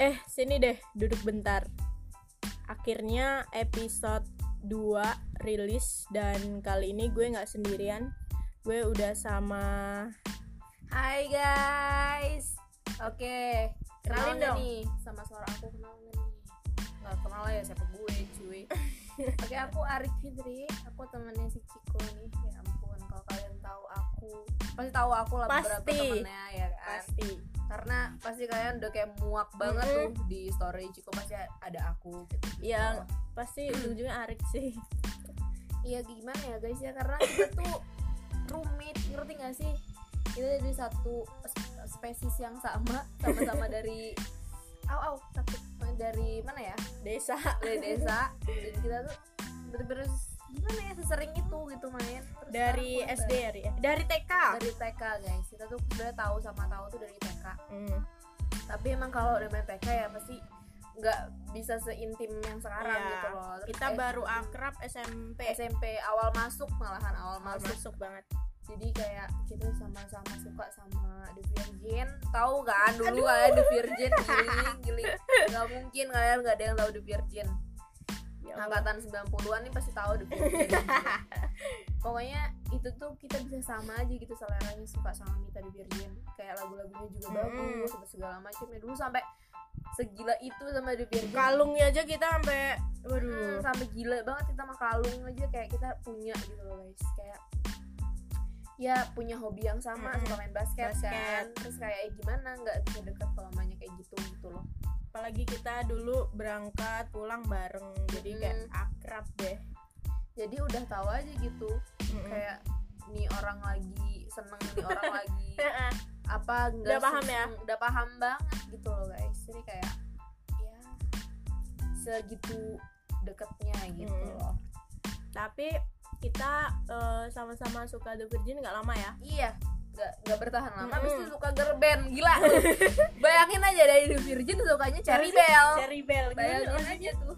Eh, sini deh, duduk bentar. Akhirnya episode 2 rilis dan kali ini gue nggak sendirian. Gue udah sama Hai guys. Oke, Kenalin dong. nih sama suara aku kenal nggak nih? Nggak kenal ya siapa gue cuy. Oke, aku Arik Fitri. Aku temennya si Ciko nih. Ya ampun, kalau kalian tahu aku, pasti tahu aku lah beberapa Pasti. temennya ya kan. pasti. Karena pasti kalian udah kayak muak banget Mm-mm. tuh di story Ciko pasti ada aku. Gitu. Yang pasti ujung-ujungnya Arik sih. Iya gimana ya guys ya karena kita tuh roommate ngerti gak sih kita dari satu sp- spesies yang sama sama-sama dari aw aw sakit dari mana ya Desa. dari desa dan kita tuh bener-bener gimana ya sesering itu gitu main Terus Dari SD ya? Eh, Dari TK. dari TK guys kita tuh sebenarnya tahu sama tahu tuh dari TK Hmm. tapi emang kalau udah main TK ya pasti nggak bisa seintim yang sekarang Iya. gitu loh Terus Kita eh, baru akrab SMP. SMP awal masuk malahan awal Awal masuk masuk banget. jadi kayak kita sama-sama suka sama The Virgin tahu kan dulu kalian The Virgin giling giling nggak mungkin kalian nggak ada yang tahu The Virgin Ya angkatan 90-an nih pasti tahu Virgin pokoknya itu tuh kita bisa sama aja gitu seleranya suka sama Mita The Virgin. Kayak lagu-lagunya juga Mm. bagus segala macamnya dulu sampai segila itu sama The Virgin. Kalungnya aja kita sampai Hmm, waduh. sampai gila banget kita sama kalung aja kayak kita punya gitu loh guys. Kayak ya punya hobi yang sama Mm-mm. suka main basket, Basket. kan terus kayak eh, gimana? Nggak bisa deket kalau mainnya kayak gitu gitu loh Apalagi kita dulu berangkat pulang bareng. Jadi kayak Hmm. akrab deh. jadi udah tahu aja gitu Mm-mm. kayak nih orang lagi seneng nih orang lagi apa enggak Udah paham ya? udah paham banget gitu loh guys jadi kayak ya segitu deketnya gitu Mm. loh Tapi kita eh, sama-sama suka The Virgin nggak lama ya. Iya, nggak nggak bertahan lama, Mm-mm. habis itu suka girl band, gila. Bayangin aja dari The Virgin sukanya Cherry Bell. Cherry Bell. Bayangin aja tuh.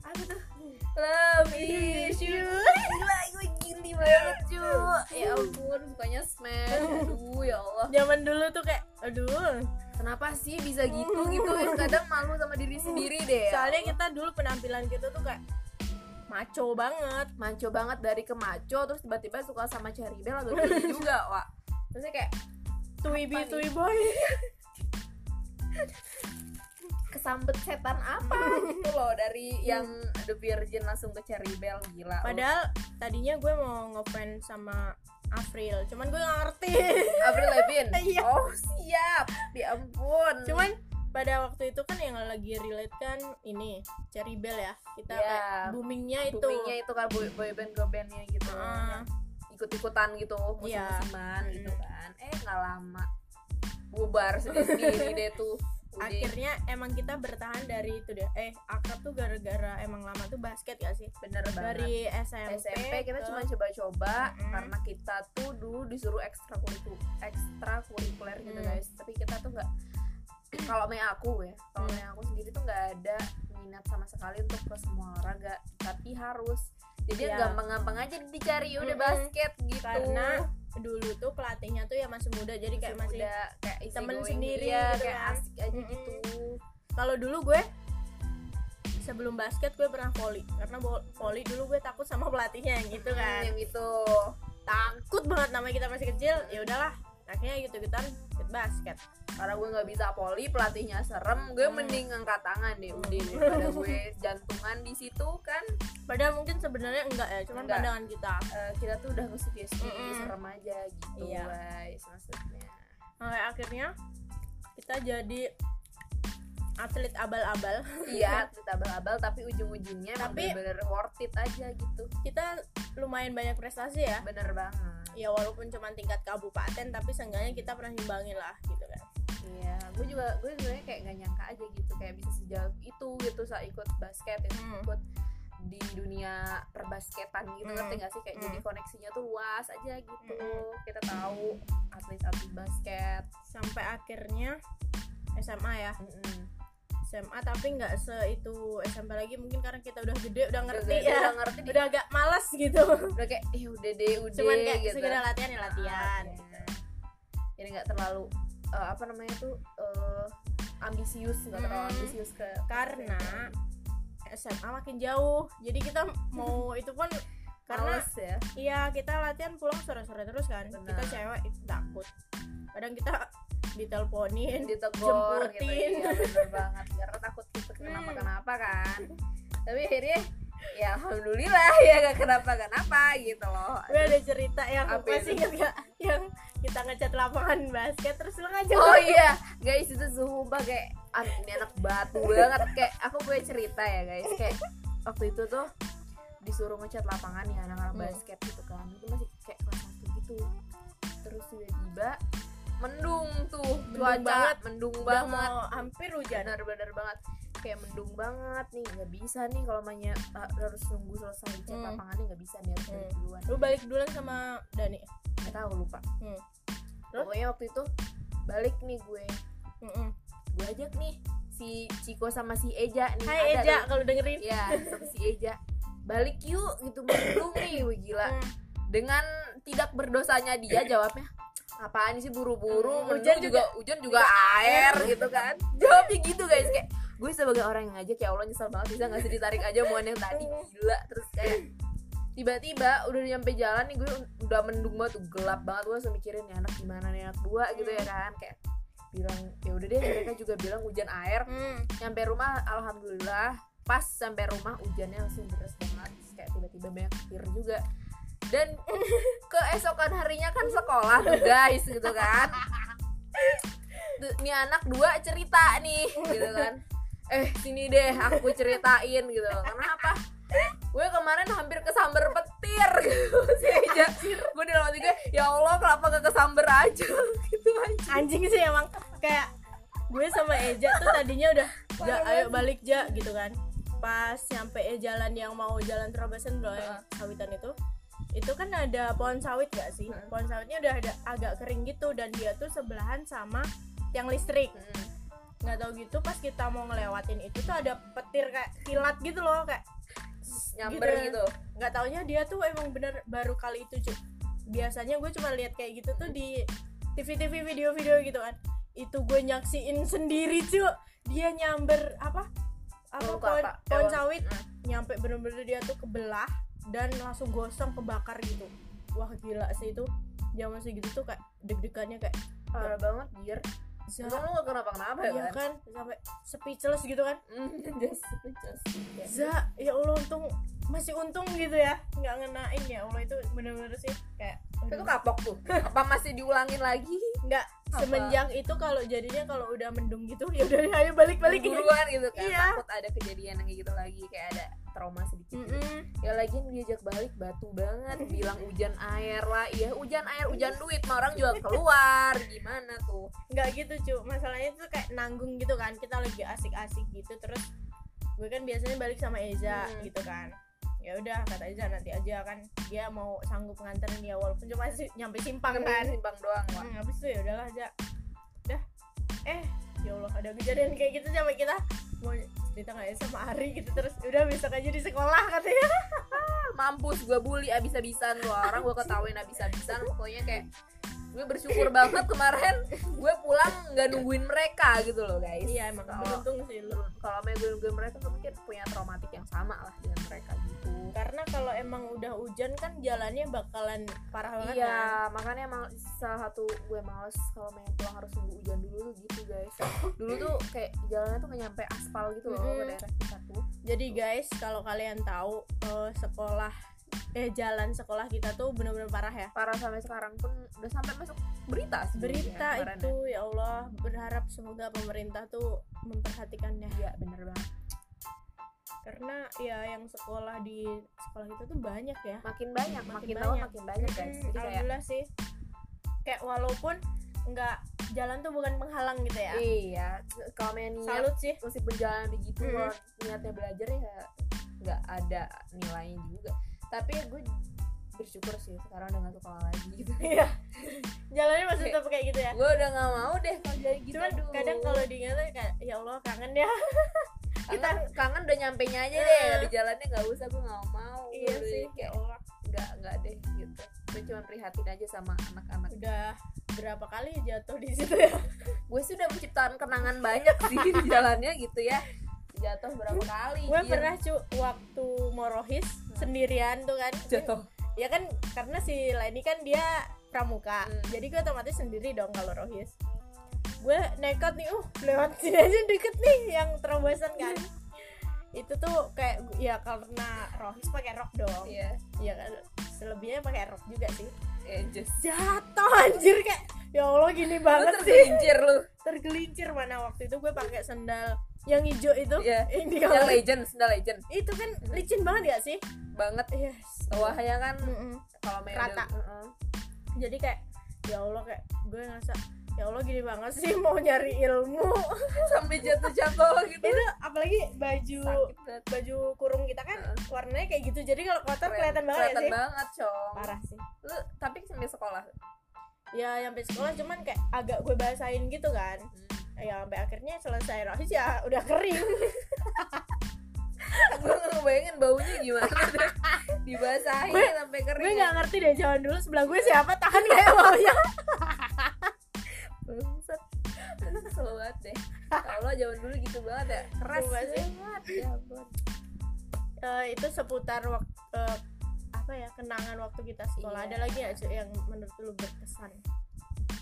Apa tuh? Love issue. Gila, gue gini banget cu. Ya ampun, sukanya Smash. Aduh, ya Allah. Zaman dulu tuh kayak aduh. Kenapa sih bisa gitu gitu? Kadang malu sama diri sendiri deh. ya Soalnya kita dulu penampilan kita tuh kayak maco banget. maco banget dari ke maco terus tiba-tiba suka sama Cherry Bell geli juga, Wak. Terusnya kayak Twibi nih? twi boy. kesambet setan apa gitu loh dari yang The Virgin langsung ke Cherry Bell gila loh. Padahal tadinya gue mau ngefans sama April, cuman gue gak ngerti. Avril Lavigne Iya. oh siap ya ampun cuman pada waktu itu kan yang lagi relate kan ini Cherry Bell ya. Kita Iya. kayak boomingnya itu. boomingnya itu kan boy, boy band girl bandnya gitu Ah. Ikut-ikutan gitu Iya. musim-musiman gitu Mm. kan eh nggak lama bubar sendiri deh tuh Udah. akhirnya emang kita bertahan dari itu deh eh akrab tuh gara-gara emang lama tuh basket ya sih bener banget dari SMP, SMP kita ke- cuma coba-coba Mm-mm. karena kita tuh dulu disuruh ekstrakurikuler ekstrakurikuler gitu Mm. guys tapi kita tuh nggak kalau main aku ya kalau Mm. main aku sendiri tuh nggak ada minat sama sekali untuk ke semua olahraga tapi harus jadi Iya. gampang-gampang aja dicari udah Mm-mm. basket gitu karena dulu tuh pelatihnya tuh ya masih muda jadi kayak masih udah kayak temen sendiri ya, gitu kayak kan. asik aja Mm-mm. gitu kalau dulu gue sebelum basket gue pernah volley karena volley dulu gue takut sama pelatihnya yang gitu Hmm, kan yang gitu takut banget namanya kita masih kecil ya udahlah akhirnya gitu gituan ikut basket karena gue nggak bisa poli pelatihnya serem gue Hmm. mending angkat tangan deh udah daripada gue jantungan di situ kan padahal mungkin sebenarnya enggak ya cuman Enggak. pandangan kita Eh, kita tuh udah ngesugesti Mm-mm. serem aja gitu Iya. guys maksudnya Sampai akhirnya kita jadi atlet abal-abal iya atlet abal-abal tapi ujung-ujungnya Tapi- bener-bener worth it aja gitu kita lumayan banyak prestasi ya bener banget ya walaupun cuma tingkat kabupaten tapi seenggaknya kita pernah ngimbangin lah gitu kan iya gue juga gue sebenarnya kayak gak nyangka aja gitu kayak bisa sejauh itu gitu saat ikut basket itu Hmm. ikut di dunia perbasketan gitu Hmm. ngerti gak sih kayak Hmm. jadi koneksinya tuh luas aja gitu Hmm. kita tahu atlet-atlet basket sampai akhirnya SMA ya Mm-mm. SMA tapi nggak se itu SMP lagi. Mungkin karena kita udah gede udah ngerti udah, ya. udah ngerti. Udah agak malas gitu. Udah kayak eh udah deh udah cuman kayak gitu. sekedar latihan ya latihan. Ah, iya. jadi nggak terlalu eh, apa namanya tuh eh, ambisius nggak terlalu Hmm. ambisius ke karena SMA makin jauh. Jadi kita mau itu pun karena Males ya. iya kita latihan pulang sore-sore terus kan. Benar. kita cewek itu takut. Kadang kita diteleponin ditegur gitu Jemputin. iya bener banget. Karena takut kita kenapa Hmm. kenapa kan. Tapi akhirnya ya alhamdulillah ya gak kenapa kenapa gitu loh. Gue ada cerita yang Apa masih itu? inget gak yang kita ngecat lapangan basket terus lu ngajak oh iya guys itu sumpah kayak "Ah, ini anak batu banget. Kayak aku gue cerita ya guys. Kayak waktu itu tuh disuruh ngecat lapangan ya anak-anak Hmm. basket gitu kan. Itu masih kayak kelas satu gitu. Terus tiba-tiba mendung tuh Mendung cuaca banget. mendung udah banget mau hampir hujan benar-benar banget kayak mendung banget nih nggak bisa nih kalau mainnya uh, harus nunggu selesai cat Hmm. lapangannya nggak bisa nih harus balik Hmm. duluan lu balik duluan sama Dani nggak tahu lupa Hmm. Terus? pokoknya waktu itu balik nih gue Mm-mm. gue ajak nih si Ciko sama si Eja nih Hai ada Eja kalau dengerin ya sama si Eja balik yuk gitu mendung nih wih gila Hmm. dengan tidak berdosanya dia jawabnya apaan sih buru-buru? Hmm, hujan hujan juga hujan juga air gitu kan? Jawabnya gitu guys. Kayak gue sebagai orang yang ngajak ya Allah nyesel banget bisa nggak sih ditarik aja mohon yang tadi? Gila terus kayak tiba-tiba udah nyampe jalan nih gue udah mendung banget tuh gelap banget. Gue langsung mikirin nih anak gimana nih? Anak dua gitu ya kan? Kayak bilang ya udah deh mereka juga bilang hujan air. Hmm. nyampe rumah alhamdulillah pas sampai rumah hujannya langsung deras banget. Terus kayak tiba-tiba banyak petir juga dan keesokan harinya kan sekolah tuh guys gitu kan. Nih anak dua cerita nih gitu kan. Eh sini deh aku ceritain gitu. Kenapa? Gue kemarin hampir kesamber petir gitu sih aja gue di dalam hati gue ya Allah kenapa gak kesamber aja? Gitu aja anjing sih emang kayak gue sama Eja tuh tadinya udah ja, ayo balik ja gitu kan. Pas nyampe eh, jalan yang mau jalan Terobosan yang Heeh. sawitan itu itu kan ada pohon sawit gak sih? Heeh. pohon sawitnya udah ada agak kering gitu dan dia tuh sebelahan sama tiang listrik. Hmm. nggak tahu gitu pas kita mau ngelewatin itu tuh ada petir kayak kilat gitu loh kayak nyamber gitu. nggak taunya dia tuh emang bener baru kali itu cuy biasanya gue cuma lihat kayak gitu tuh di TV-TV video-video gitu kan. Itu gue nyaksiin sendiri cuy dia nyamber apa? Apa Oh, Pohon. sawit Hmm. nyampe bener-bener dia tuh kebelah dan langsung gosong kebakar gitu wah gila sih itu zaman segitu tuh kayak deg-degannya kayak parah banget biar za Untung lu gak kenapa-kenapa ya iya kan? kan sampai speechless gitu kan just. Ya. za ya allah untung masih untung gitu ya nggak ngenain ya allah itu bener-bener sih kayak Itu kapok tuh. Apa masih diulangin lagi? nggak Apa? semenjak itu kalau jadinya kalau udah mendung gitu ya udah ayo balik balik Buruan gitu kan. Iya. Takut ada kejadian yang kayak gitu lagi kayak ada trauma sedikit. Mm-mm. Ya lagi diajak balik batu banget, bilang hujan air lah. Iya, hujan air, hujan duit, mah orang juga keluar. Gimana tuh? nggak gitu cu masalahnya tuh kayak nanggung gitu kan kita lagi asik-asik gitu terus gue kan biasanya balik sama Eza Hmm. gitu kan ya udah kata Eza nanti aja kan dia mau sanggup nganterin dia walaupun cuma nyampe simpang kan simpang doang, Wak. hmm, habis itu ya udahlah aja udah eh ya Allah ada kejadian kayak gitu sampai kita. Mau cerita nggak ya sama Ari gitu terus? Udah besok aja di sekolah katanya. Mampus gue bully abis-abisan tuh orang gue ketawain abis-abisan. Pokoknya kayak gue bersyukur banget kemarin gue pulang nggak nungguin mereka gitu loh guys. Iya emang kalau beruntung sih lu. kalau main gue nungguin mereka tuh mungkin punya traumatik yang sama lah dengan mereka gitu. Karena kalau emang udah hujan kan jalannya bakalan parah banget kan? iya makanya emang salah satu gue males kalau main pulang harus nunggu hujan dulu tuh gitu guys. Dulu tuh kayak jalannya tuh nyampe aspal gitu loh ke Mm-mm. daerah kita tuh. Jadi guys, kalau kalian tahu eh, sekolah eh jalan sekolah kita tuh bener-bener parah ya. parah sampai sekarang pun udah sampai masuk berita sih Berita kemarin itu ya Allah, berharap semoga pemerintah tuh memperhatikannya ya. Bener banget karena ya yang sekolah di sekolah kita tuh banyak ya. makin banyak makin, Makin banyak. makin banyak guys Hmm, jadi kayak Alhamdulillah sih. Kayak walaupun nggak jalan tuh bukan penghalang gitu ya. iya kalau main niat Salut sih. meskipun jalan begitu Mm. kalau niatnya belajar ya nggak ada nilainya juga tapi gue bersyukur sih sekarang udah nggak sekolah lagi gitu Iya. Jalannya masih tetap kayak gitu ya. gue udah nggak mau deh kalau jadi gitu Cuman aduh. kadang kalau diingat kayak ya Allah kangen ya. kangen, kangen udah nyampe nya aja Eh. deh di jalannya nggak usah gue nggak mau iya Gue sih, ya kayak Allah. nggak nggak deh gitu gue cuma prihatin aja sama anak-anak Udah berapa kali jatuh di situ ya gue sih udah menciptakan kenangan banyak sih di jalannya gitu ya jatuh berapa kali gue Iya. pernah cu waktu mau rohis sendirian tuh kan. Jatuh. Ya kan karena si Leni kan dia pramuka Hmm. jadi gue otomatis sendiri dong kalau rohis. Gue nekat nih uh lewat sini aja deket nih yang terobosan kan. Itu tuh kayak ya karena rohis pakai rok dong. Iya. Ya kan selebihnya pakai rok juga sih. Eh just. Jatuh anjir kayak ya allah gini lu banget sih. tergelincir lu. Tergelincir mana waktu itu gue pakai sendal yang hijau itu? Iya. yang di yang legend sendal legend itu kan licin banget ya sih? Banget. Yes bawahnya kan Mm-mm. kalau main Rata. Heeh. jadi kayak ya allah kayak gue ngerasa ya allah gini banget sih mau nyari ilmu. Sampai jatuh-jatuh gitu. Itu apalagi baju sakit baju kurung kita kan Heeh. warnanya kayak gitu. Jadi kalau kotor kelihatan banget ya kelihatan sih? banget cong parah sih. Lu tapi sampai sekolah? Ya sampai sekolah cuman kayak agak gue bahasain gitu kan. Hmm. Ya sampai akhirnya selesai rohis ya udah kering. Gue nggak ngebayangin baunya gimana deh. Dibasahin Gue- sampai kering gue nggak ngerti deh zaman dulu sebelah gue siapa tahan kayak baunya. Bangsat. Kesel banget deh. Kalau zaman dulu gitu banget ya. Keras banget ya ampun. Eh, itu seputar waktu apa ya kenangan waktu kita sekolah. Iya. ada lagi Cuk, yang menurut lu berkesan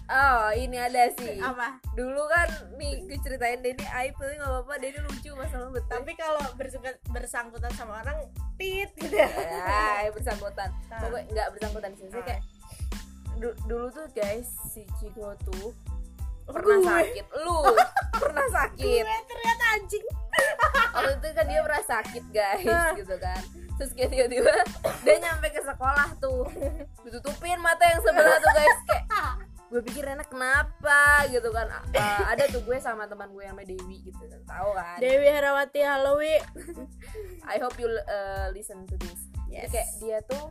oh ini ada sih. Apa? Dulu kan nih gue ceritain Denny aib tapi nggak apa-apa Denny lucu masalah betul. Tapi kalau bersangkutan sama orang tit gitu. Ya bersangkutan. Nah. pokoknya nggak bersangkutan sih Saya Ah. kayak du- dulu tuh guys si Ciko tuh pernah gue. sakit. Lu pernah sakit. Gue ternyata anjing. Waktu itu kan dia pernah sakit guys Nah. gitu kan. Terus kayak tiba-tiba dia nyampe ke sekolah tuh ditutupin mata yang sebelah tuh guys kayak gue pikir enak kenapa gitu kan? Ah, ada tuh gue sama teman gue yang namanya Dewi gitu kan tahu kan? Dewi Herawati Halowi I hope you uh, listen to this. Jadi Yes. kayak dia tuh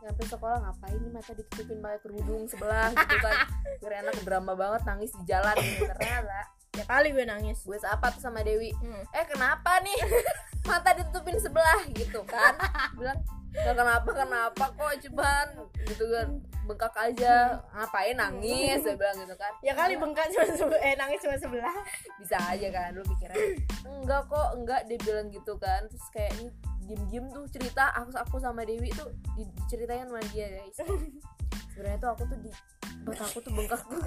nyampe sekolah ngapain nih mata ditutupin pakai kerudung sebelah? Gitu kan. Gue enak drama banget nangis di jalan gitu. Ternyata ya kali gue nangis. Gue sapa tuh sama Dewi Hmm. eh kenapa nih mata ditutupin sebelah gitu kan. Bilang nggak kenapa kenapa kok cuman gitu kan. Bengkak aja ngapain nangis? Saya bilang gitu kan. Ya kali bengkak cuma sebelah eh nangis cuma sebelah. Bisa aja kan lu pikirnya. Enggak kok enggak dia bilang gitu kan. Terus kayak ini diem diem tuh cerita aku aku sama Dewi tuh di, diceritain sama dia guys. Sebenarnya tuh aku tuh di mata aku tuh bengkak tuh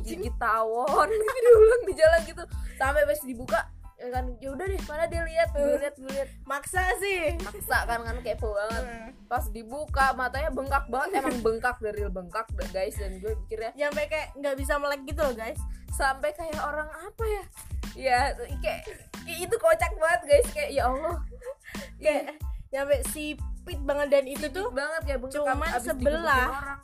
digigit tawon. Gitu dia bilang di jalan gitu. Sampai pas dibuka ya kan ya udah deh mana dia lihat gue lihat gue lihat. Maksa sih. Maksa kan kan kepo banget. Hmm. pas dibuka matanya bengkak banget emang bengkak dari bengkak guys dan gue pikirnya sampai kayak nggak bisa melek gitu loh guys. Sampai kayak orang apa ya? Ya kayak, kayak itu kocak banget guys. Kayak ya Allah. Kayak sampai sipit banget dan itu tuh banget kayak bengkak cuman sebelah. orang.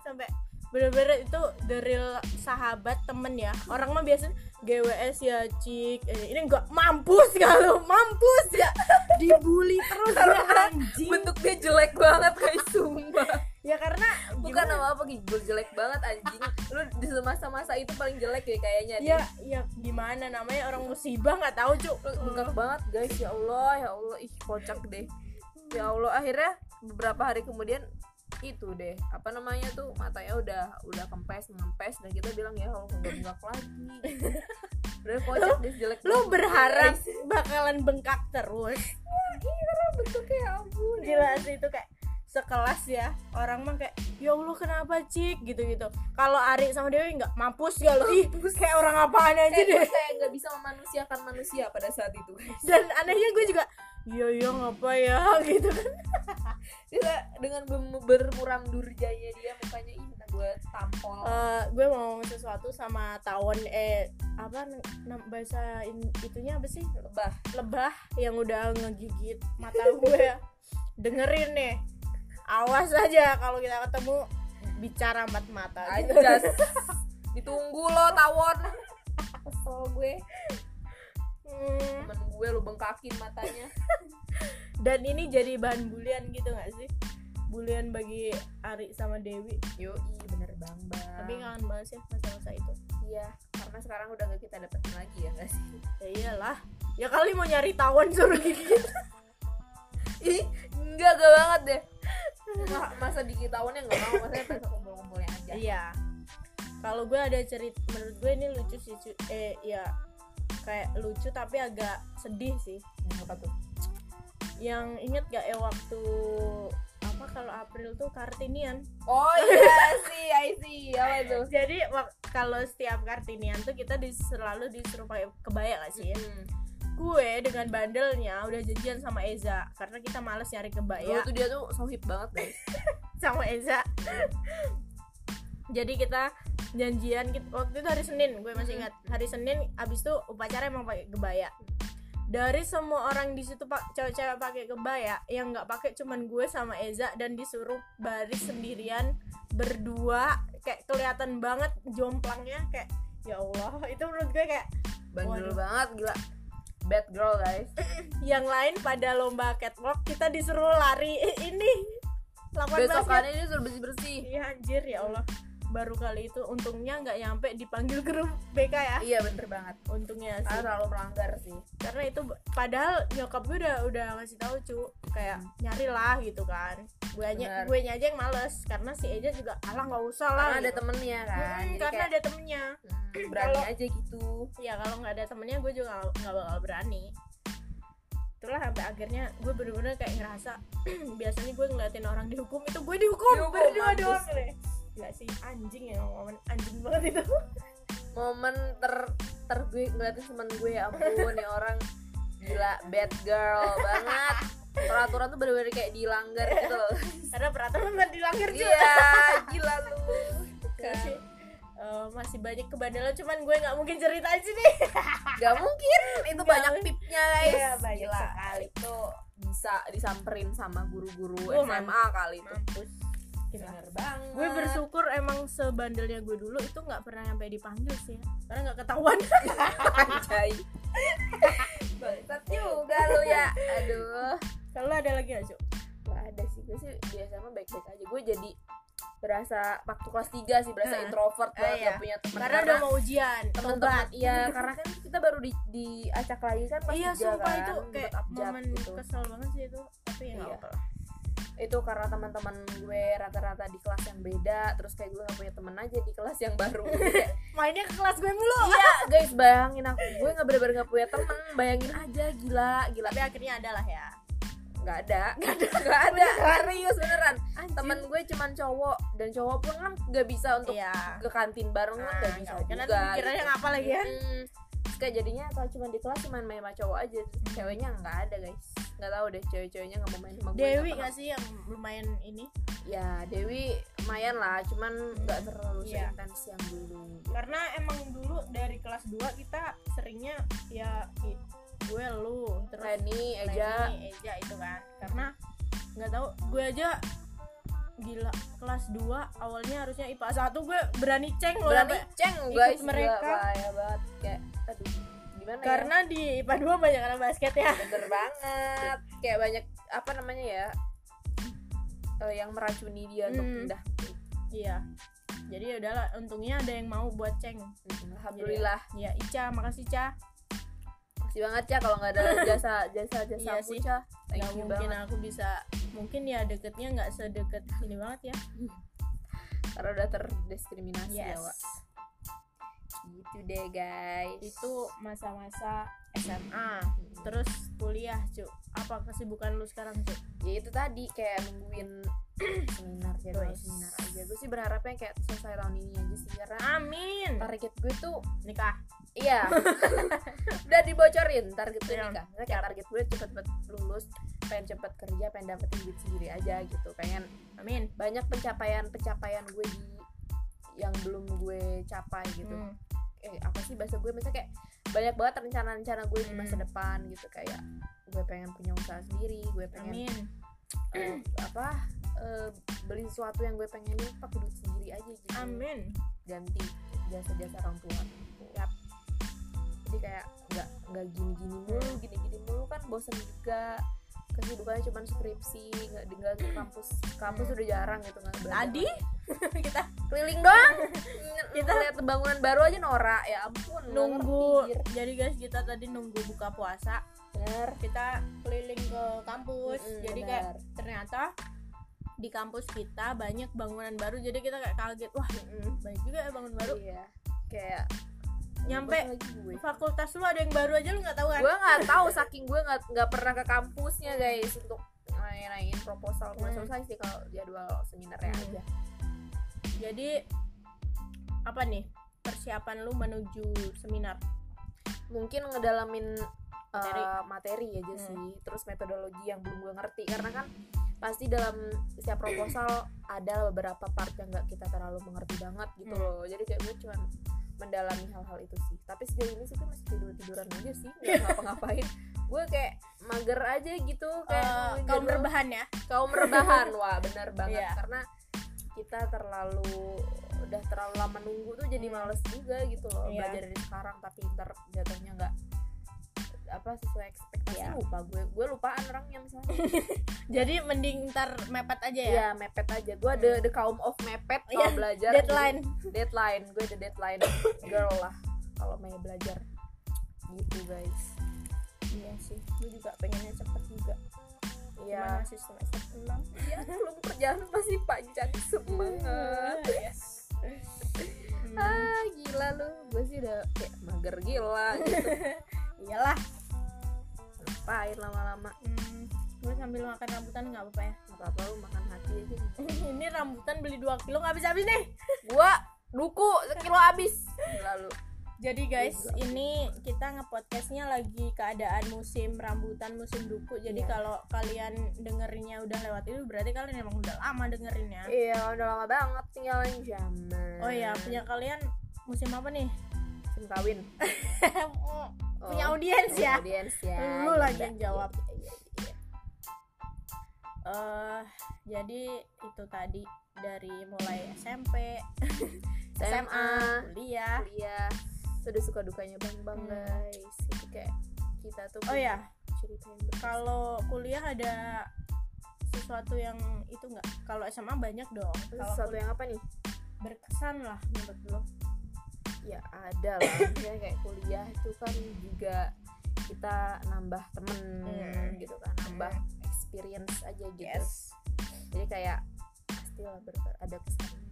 Sampai bener-bener itu the real sahabat temen ya. Orang mah biasanya GWS ya cik. Eh, ini enggak mampus lu? Mampus ya. Dibully terus ya anjing. bentuknya jelek banget guys sumpah. Ya karena bukan nama apa gitu jelek banget anjing. Lu di masa-masa itu paling jelek ya kayaknya ya ya gimana? Namanya orang musibah nggak tahu cuk. Bengkak banget guys. Ya Allah ya Allah. Ih kocak deh. Ya Allah akhirnya beberapa hari kemudian itu deh apa namanya tuh matanya udah udah kempes ngempes dan kita bilang ya Allah nggak bengkak lagi. Udah kocak deh jelek lu berharap bakalan bengkak terus? Iya, bentuknya ya ampun gila sih itu kayak sekelas ya. Orang mah kayak ya Allah kenapa cik? Gitu gitu kalau Ari sama Dewi nggak mampus ya lo ih kayak orang apaan aja kayak deh. kayak nggak bisa memanusiakan manusia pada saat itu guys. Dan anehnya gue juga iya iya ngapa ya? Gitu kan dia dengan bermuram durjanya dia mukanya nah gue tampol. Eh, gue mau ngomong sesuatu sama tawon eh apa bahasa in- itunya apa sih? Lebah. Lebah yang udah ngegigit mata gue dengerin nih awas aja kalau kita ketemu bicara mat mata. Gitu. ditunggu lo tawon. Kesel gue Hmm, temen gue lu bengkakin matanya. Dan ini jadi bahan bulian gitu gak sih? Bulian bagi Ari sama Dewi. Yoi bener bang bang. Tapi kangen banget sih masa-masa itu. Iya karena sekarang udah gak kita dapetin lagi ya gak sih? Ya iyalah. Ya kali mau nyari tawon suruh gigit. Ih enggak gak banget deh. Ma- masa dikit tahunnya nggak mau maksudnya pas kumpul-kumpulnya aja. Iya. Kalau gue ada cerita menurut gue ini lucu sih eh ya kayak lucu tapi agak sedih sih. Apa tuh? Yang inget gak ya waktu apa kalau April tuh Kartinian? Oh iya sih I see. Apa tuh? Jadi kalau setiap Kartinian tuh kita dis- selalu disuruh pakai kebaya gak sih ya? Hmm. gue dengan bandelnya udah janjian sama Eza karena kita males nyari kebaya. Tuh dia tuh sohib banget guys. Sama Eza jadi kita janjian kita, waktu itu hari Senin gue masih ingat. Hari Senin abis itu upacara emang pakai kebaya. Dari semua orang di situ pak cewek-cewek pakai kebaya yang nggak pakai cuman gue sama Eza dan disuruh baris sendirian berdua. Kayak kelihatan banget jomplangnya kayak ya Allah. Itu menurut gue kayak bandel Waduh. banget gila. Bad girl guys. Yang lain pada lomba catwalk kita disuruh lari. Ini besokannya dia suruh bersih bersih iya anjir ya Allah baru kali itu untungnya nggak nyampe dipanggil grup BK ya. Iya bener banget. Untungnya sih. Karena terlalu melanggar sih. Karena itu padahal nyokap gue udah udah ngasih tahu cu kayak nyari lah gitu kan. Gue nya gue aja yang males karena si Eja juga alah nggak usah lah karena ada gitu. temennya kan Hmm, karena kayak, ada temennya. Hmm, berani Kalau- aja gitu. Ya kalau nggak ada temennya gue juga nggak- bakal berani. Itulah sampai akhirnya gue bener-bener kayak ngerasa biasanya gue ngeliatin orang dihukum itu gue dihukum, Dihukum, berdua doang deh Gak sih anjing ya momen anjing banget itu. Momen ter ter gue ngeliatin temen gue ya ampun nih orang. Gila bad girl banget. Peraturan tuh bener-bener kayak dilanggar gitu loh. Karena peraturan nggak dilanggar juga. Iya gila lu. Gak Eh, masih banyak kebandelan cuman gue nggak mungkin ceritain sini Gak mungkin. Itu Nggak banyak tipnya guys. Iya, banyak Gila, sekali. itu bisa disamperin sama guru-guru Oh, SMA kali itu. Mampus Gila. bener banget gue bersyukur emang sebandelnya gue dulu itu nggak pernah sampai dipanggil sih ya. karena nggak ketahuan Anjay Bangsat juga lu ya Aduh kalau ada lagi nggak Cuk? Gak ada sih Gue sih di SMA baik-baik aja Gue jadi berasa waktu kelas 3 sih Berasa Hmm. introvert Ah, banget iya. Gak punya teman karena udah mau ujian teman-teman. Iya karena kan kita baru di, diacak lagi kan pas iya sumpah kan, itu kayak momen gitu. kesel banget sih itu tapi ya nggak Iya. apa-apa lah. Itu karena teman-teman gue rata-rata di kelas yang beda terus kayak gue gak punya temen aja di kelas yang baru. Mainnya ke kelas gue mulu. Iya guys bayangin aku gue nggak bener-bener gak punya temen bayangin aja gila gila. Tapi akhirnya ada lah ya. Nggak ada nggak ada. nggak ada. Serius beneran. Anjir. temen gue cuman cowok dan cowok pun kan nggak bisa untuk iya. ke kantin bareng kan nggak Ah, bisa juga pikirannya gitu. ngapa lagi ya? Mm-mm. Kayak jadinya kalau cuma di kelas cuma main sama cowok aja Terus ceweknya nggak ada guys. Nggak tahu deh cewek-ceweknya nggak mau main sama gue Dewi nggak sih yang lumayan ini? Ya Dewi lumayan lah cuman nggak terlalu Iya. seintens yang dulu. Karena emang dulu dari kelas 2 kita seringnya ya gue lu terus Reni Eja. Leni, Eja itu kan. Karena nggak tahu gue aja gila kelas 2 awalnya harusnya IPA 1 gue berani ceng loh berani ceng ikut guys mereka. bahaya banget. Kayak aduh gimana ya? Karena di IPA 2 banyak anak basket ya. Bener banget. Kayak banyak apa namanya ya eh, yang meracuni dia untuk Hmm. pindah. Iya. Jadi ya udahlah untungnya ada yang mau buat ceng. Alhamdulillah. Ya Ica makasih Ca makasih banget ya kalau nggak ada jasa jasa jasa Iya sih. Ca thank you mungkin banget aku bisa mungkin ya deketnya nggak sedekat ini banget ya karena udah terdiskriminasi ya yes Wak. Gitu deh guys. Itu masa-masa SMA terus kuliah cu apa kesibukan lu sekarang cu ya itu tadi kayak nungguin seminar ya Wes. seminar aja. Gue sih berharapnya kayak selesai tahun ini aja sih karena amin. target gue tuh nikah. Iya. Udah dibocorin target gue Iya. nikah. Maksudnya kayak target gue cepet-cepet lulus pengen cepet kerja pengen dapetin duit sendiri aja gitu. Pengen amin. banyak pencapaian pencapaian gue di yang belum gue capai gitu. Hmm. Eh apa sih bahasa gue? Misalnya kayak banyak banget rencana-rencana gue di masa Hmm. depan gitu. Kayak gue pengen punya usaha sendiri gue pengen amin. eh, apa eh, beli sesuatu yang gue pengenin pakai duit sendiri aja gitu. Amin. Ganti jasa-jasa orang tua gitu. Yap. jadi kayak nggak nggak gini-gini mulu gini-gini mulu kan bosen juga kesibukannya cuma skripsi nggak tinggal ke kampus kampus Hmm. udah jarang gitu belajar tadi? kita keliling doang? Kita- lihat bangunan baru aja norak ya ampun nunggu. jadi guys kita tadi nunggu buka puasa. Bener. Kita keliling ke kampus. Mm-mm, jadi bener. kayak ternyata di kampus kita banyak bangunan baru. Jadi kita kayak kaget wah banyak juga ya bangunan baru. Iya. Kayak nyampe gue fakultas lu ada yang baru aja lu nggak tahu kan gue nggak tahu saking gue nggak nggak pernah ke kampusnya guys untuk naik-naikin proposal gue Hmm. selesai sih kalau jadwal seminarnya Hmm. aja jadi apa nih persiapan lu menuju seminar mungkin ngedalamin uh, Materi. materi aja Hmm. sih terus metodologi yang belum gue ngerti karena kan pasti dalam setiap proposal ada beberapa part yang nggak kita terlalu mengerti banget gitu Hmm. loh jadi kayak gue cuman mendalami hal-hal itu sih. Tapi sejauh ini sih gue masih tidur tiduran aja sih nggak ngapa-ngapain. Gue kayak mager aja gitu kayak ngomongin kaum rebahan ya? Kaum rebahan wah benar banget. Iya. karena kita terlalu udah terlalu lama nunggu tuh jadi males juga gitu loh Iya. belajar dari sekarang. Tapi ntar jatuhnya nggak apa sesuai ekspektasi Iya. lupa gue. Gue lupaan orangnya misalnya. Jadi mending ntar mepet aja ya? Ya mepet aja. Gue the the kaum of mepet kalau Iya, belajar. deadline. Jadi, deadline. Gue the deadline. Girl lah kalau mau belajar. Gitu guys. Iya sih. Gue juga pengennya cepet juga. Iya, masih semester enam? Iya belum kerjaan masih panjang semangat. Yes. Hmm, ah gila lu. Gue sih udah kayak mager gila gitu. iyalah ngapain lama-lama. Hmm, gue sambil makan rambutan nggak apa-apa ya? Nggak apa-apa lu makan hati aja ini rambutan beli 2 kilo nggak habis habis nih. Gua duku sekilo habis. Lalu jadi guys ini kita ngepodcastnya lagi keadaan musim rambutan musim duku. Jadi Iya. kalau kalian dengerinnya udah lewat itu berarti kalian emang udah lama dengerinnya. Iya udah lama banget tinggalin zaman. Oh ya punya kalian musim apa nih musim kawin punya Oh, audiens ya? audiens ya Lu Iya, lagi iya, yang jawab. iya, iya, iya. eh jadi itu tadi dari mulai SMP SMA kuliah. kuliah. Itu udah suka dukanya bang bang Hmm. guys itu kayak kita tuh oh punya ya kalau kuliah ada sesuatu yang itu nggak? Kalau SMA banyak dong. Kalau sesuatu yang apa nih? Berkesan lah menurut lo ya ada lah Maksudnya kayak kuliah itu kan juga kita nambah temen Hmm. gitu kan nambah experience aja gitu yes jadi kayak pastilah ada kesannya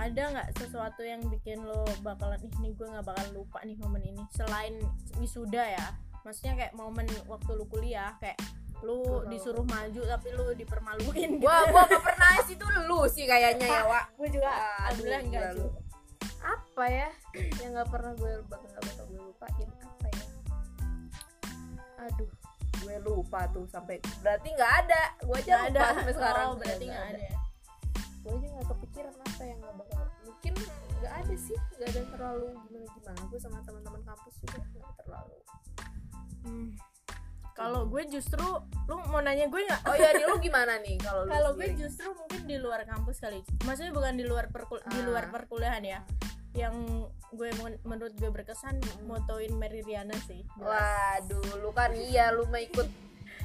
ada nggak sesuatu yang bikin lo bakalan ih nih gue nggak bakal lupa nih momen ini selain wisuda ya maksudnya kayak momen waktu lu kuliah kayak lu disuruh maju tapi lu dipermaluin gitu. Wah, gua gak pernah sih itu lu sih kayaknya ya, Wak. gue juga Aduh, alhamdulillah enggak gila lu. Ju. Apa ya yang gak pernah gue bakal gak bakal gue lupain apa ya? Aduh, gue lupa tuh sampai berarti nggak ada. Gue aja Nggak lupa sampai sekarang. oh, berarti nggak ada ya Gue aja nggak kepikiran apa yang nggak bakal. Mungkin nggak ada sih, nggak ada yang terlalu gimana gimana. Gue sama teman-teman kampus juga nggak terlalu. Hmm. kalau gue justru lu mau nanya gue nggak Oh ya, di lu gimana nih kalau kalau gue justru mungkin di luar kampus kali maksudnya bukan di luar perkul di Ah. luar perkuliahan ya yang gue men- menurut gue berkesan motoin Mary Riana sih jelas. Waduh, lu kan iya lu mah ikut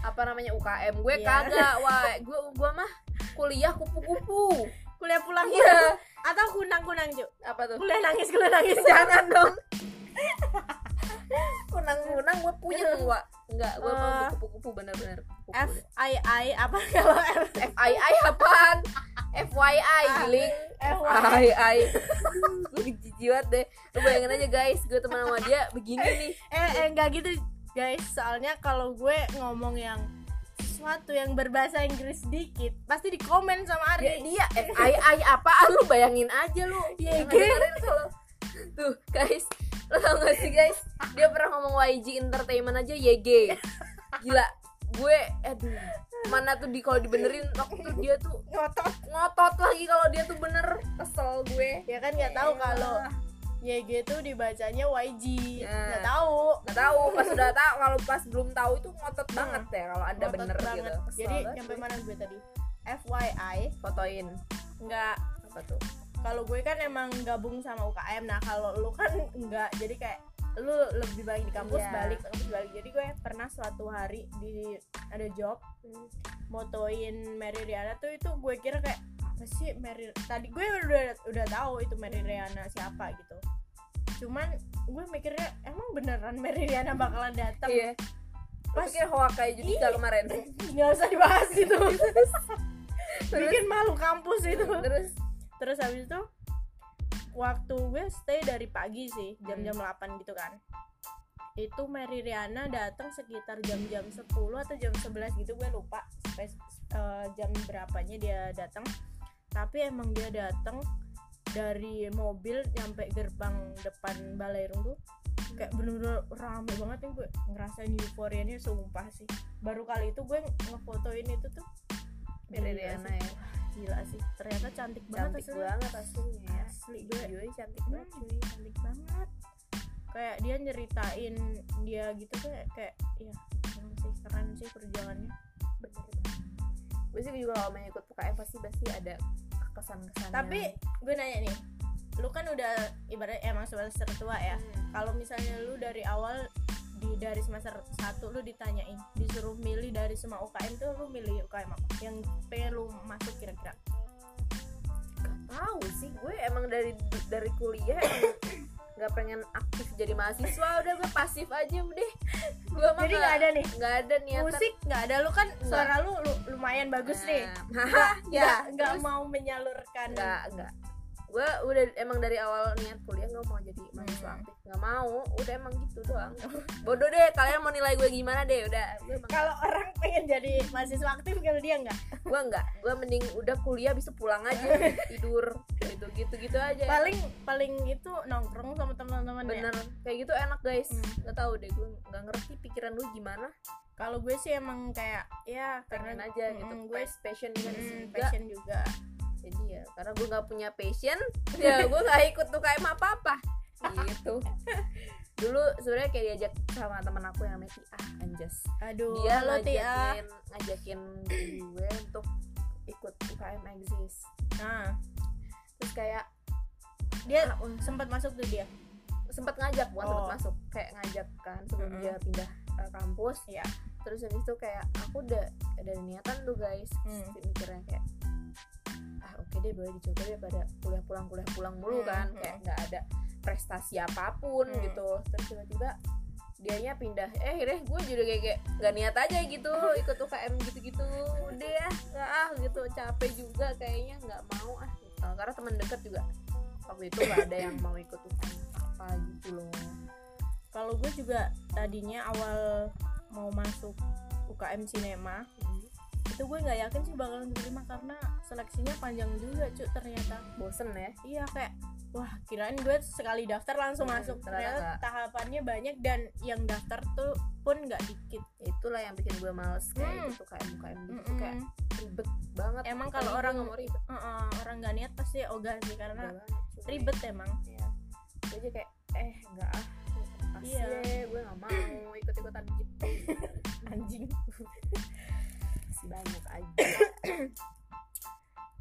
apa namanya UKM. Gue Iya. kagak, wah. Gue gua mah kuliah kupu-kupu. kuliah pulang Iya. atau kunang-kunang cu Apa tuh? kuliah nangis kuliah nangis Jangan dong. Kunang-kunang gue puyeng, Wak. Enggak, gue Eh. mau kupu-kupu bener-bener F I I apa kalau F FII apaan? FYI, giling. FYI. FII. Gue jijik banget deh. Lu bayangin aja guys, gue teman sama dia begini nih. eh, eh enggak gitu guys soalnya kalau gue ngomong yang sesuatu yang berbahasa Inggris dikit pasti di komen sama dia, Ari dia FII apaan lu bayangin aja lu dengerin kalau tuh guys lo tau gak sih guys dia pernah ngomong YG Entertainment aja YG gila gue aduh mana tuh di kalau dibenerin waktu tuh dia tuh ngotot. ngotot lagi kalau dia tuh bener. Kesel gue. Ya kan nggak tahu kalau YG tuh dibacanya YG Ya. nggak tahu. Nggak tahu pas udah tahu kalau pas belum tahu itu ngotot banget ya kalau anda Ngotot bener banget. gitu Kesel jadi banget. nyampe gue. mana gue tadi FYI fotoin. Nggak. Apa tuh? Kalau gue kan emang gabung sama UKM nah kalau lu kan enggak jadi kayak lu lebih banyak di kampus Iya. balik kampus balik. Jadi gue pernah suatu hari di ada job motoin Mary Riana tuh itu gue kira kayak apa sih Mary tadi gue udah udah tahu itu Mary Riana siapa gitu. Cuman gue mikirnya emang beneran Mary Riana bakalan datang iya. Pas- pas pikir Hoa kayak Judika Ih. kemarin? Nggak usah dibahas gitu bikin malu kampus itu. Terus? Terus habis itu waktu gue stay dari pagi sih jam-jam Hmm. 8 gitu kan. Itu Mary Riana datang sekitar jam-jam 10 atau jam 11 gitu gue lupa spes- eh, jam berapanya dia datang. Tapi emang dia datang dari mobil sampai gerbang depan Balairung tuh kayak bener-bener rame banget nih gue ngerasain euforianya sumpah sih. Baru kali itu gue ngefotoin itu tuh. Mary Riana ya gila sih. Ternyata cantik, banget cantik aslinya. banget aslinya ya asli gue videonya cantik banget Hmm, cuy cantik banget. Kayak dia nyeritain dia gitu kayak kayak ya emang sih keren sih perjuangannya. Bener banget gue sih juga kalau main ikut UKM pasti pasti ada kesan-kesan tapi gue nanya nih lu kan udah ibaratnya emang semester tua ya. Kalau misalnya lu dari awal di dari semester 1 lu ditanyain disuruh milih dari semua UKM tuh lu milih UKM apa? Yang pengen lu masuk kira-kira? Gak tahu sih gue emang dari dari kuliah nggak pengen aktif jadi mahasiswa udah gue pasif aja udah. Gue mah jadi nggak ada nih? nggak ada niatan. Musik nggak ada lu kan suara lu, lu lumayan bagus nih. Nah, ya ya nggak mau menyalurkan nggak nggak gue udah emang dari awal niat kuliah nggak mau jadi mahasiswa Hmm. aktif. Nggak mau udah emang gitu doang. Bodoh deh kalian mau nilai gue gimana deh udah. Gue emang kalau orang pengen jadi mahasiswa aktif kalau dia nggak? Gue nggak. Gue mending udah kuliah bisa pulang aja tidur gitu gitu gitu aja. Paling paling itu nongkrong sama teman-teman ya. Bener. Kayak gitu enak guys. Hmm. nggak tahu deh gue nggak ngerti pikiran lu gimana. Kalau gue sih emang kayak ya pengen karena aja gitu Mm, gue gue passion juga mm, juga passion juga. ya karena gue nggak punya passion ya gue nggak ikut tuh kayak apa apa gitu. Dulu sebenarnya kayak diajak sama teman aku yang namanya Tia Anjas. Aduh dia halo Tia. ngajakin ngajakin gue untuk ikut UKM Exist. Nah terus kayak dia ah, sempat masuk tuh dia? Sempat ngajak bukan sempat Oh. masuk. Kayak ngajak kan sebelum Mm-mm. dia pindah uh, kampus. Iya. terus habis itu kayak aku udah ada niatan tuh guys Hmm. mikirnya kayak ah oke deh boleh dicoba daripada kuliah pulang kuliah pulang mulu Hmm, kan hmm. kayak nggak ada prestasi apa pun Hmm. gitu terus tiba-tiba dianya pindah eh akhirnya gue juga kayak kayak nggak niat aja gitu ikut UKM gitu-gitu udah ya nggak ah gitu capek juga kayaknya nggak mau ah gitu. karena teman dekat juga waktu itu nggak ada yang mau ikut UKM apa gitu loh kalau gue juga tadinya awal mau masuk UKM sinema itu gue nggak yakin sih bakalan diterima karena seleksinya panjang juga cuy ternyata. Bosen ya? Iya kayak wah kirain gue sekali daftar langsung Hmm, masuk. ternyata. Ternyata nggak. tahapannya banyak dan yang daftar tuh pun nggak dikit. Itulah yang bikin gue males kayak Hmm. ikut UKM UKM gitu. Mm-mm. kayak ribet banget. Emang kalau orang- nggak mau ribet. Heeh, orang nggak niat pasti ogah sih karena banget, ribet emang. Ya gue aja kayak eh enggak ah Iya. deh gue nggak mau ikut ikutan gitu. Anjing banyak aja.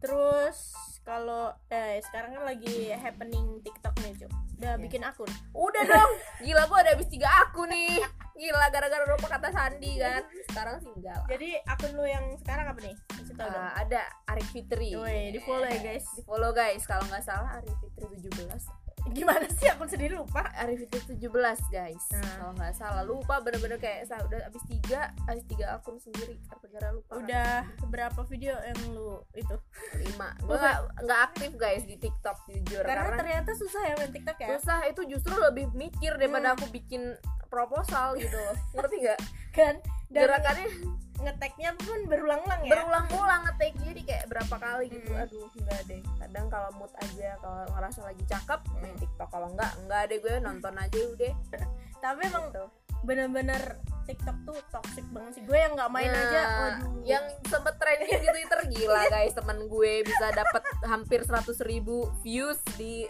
Terus kalau eh sekarang kan lagi happening TikTok nih cuy udah Iya. bikin akun. Udah dong. Gila gue ada habis tiga aku nih. Gila gara-gara lupa kata Sandi kan. Sekarang lah. Jadi akun lu yang sekarang apa nih? Dong. Uh, ada Arif Fitri. Woi, di follow ya guys. di follow guys. Kalau nggak salah Arif Fitri 17 gimana sih? Akun sendiri lupa. Arif Fitri 17 guys. Nah. kalau nggak salah. Lupa bener-bener kayak saya udah habis tiga habis tiga akun sendiri. Gara-gara lupa. Udah berapa video yang lu itu? Lima. Gue nggak aktif guys di TikTok jujur. Karena, karena, ternyata susah ya main TikTok ya? Susah itu justru lebih mikir daripada Hmm. aku bikin proposal gitu ngerti nggak? Kan? Dan gerakannya ngeteknya pun berulang-ulang ya? berulang-ulang ngetik jadi kayak berapa kali gitu. Hmm. aduh enggak deh. Kadang kalau mood aja kalau ngerasa lagi cakep main Hmm. TikTok. Kalau enggak enggak deh gue nonton aja udah. Tapi emang gitu. bener-bener TikTok tuh toxic banget sih. Gue yang nggak main Nah, aja waduh. yang sempet trending di Twitter gila guys. Temen gue bisa dapat hampir 100.000 ribu views di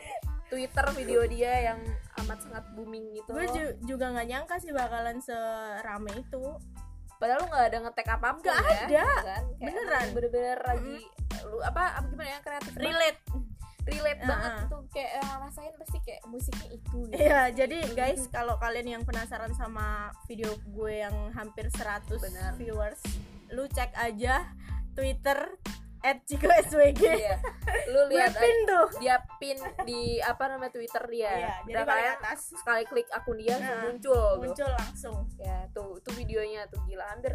Twitter video dia yang amat sangat booming gitu gue ju- juga nggak nyangka sih bakalan serame itu padahal lu nggak ada ngetek apa apa Nggak ya, ada. kan? Kayak Beneran. bener-bener lagi lu apa apa gimana ya kreatif banget. relate relate Uh-uh. banget tuh kayak yang rasain pasti kayak musiknya itu gitu. Iya, jadi guys kalau kalian yang penasaran sama video gue yang hampir 100 Benar. viewers, lu cek aja Twitter @ciko_swg. Iya. Lu lihat pin tuh. dia pin di apa namanya Twitter dia. Iya, jadi kalian atas sekali klik akun dia Nah, muncul tuh. muncul langsung. Ya, tuh itu videonya tuh gila hampir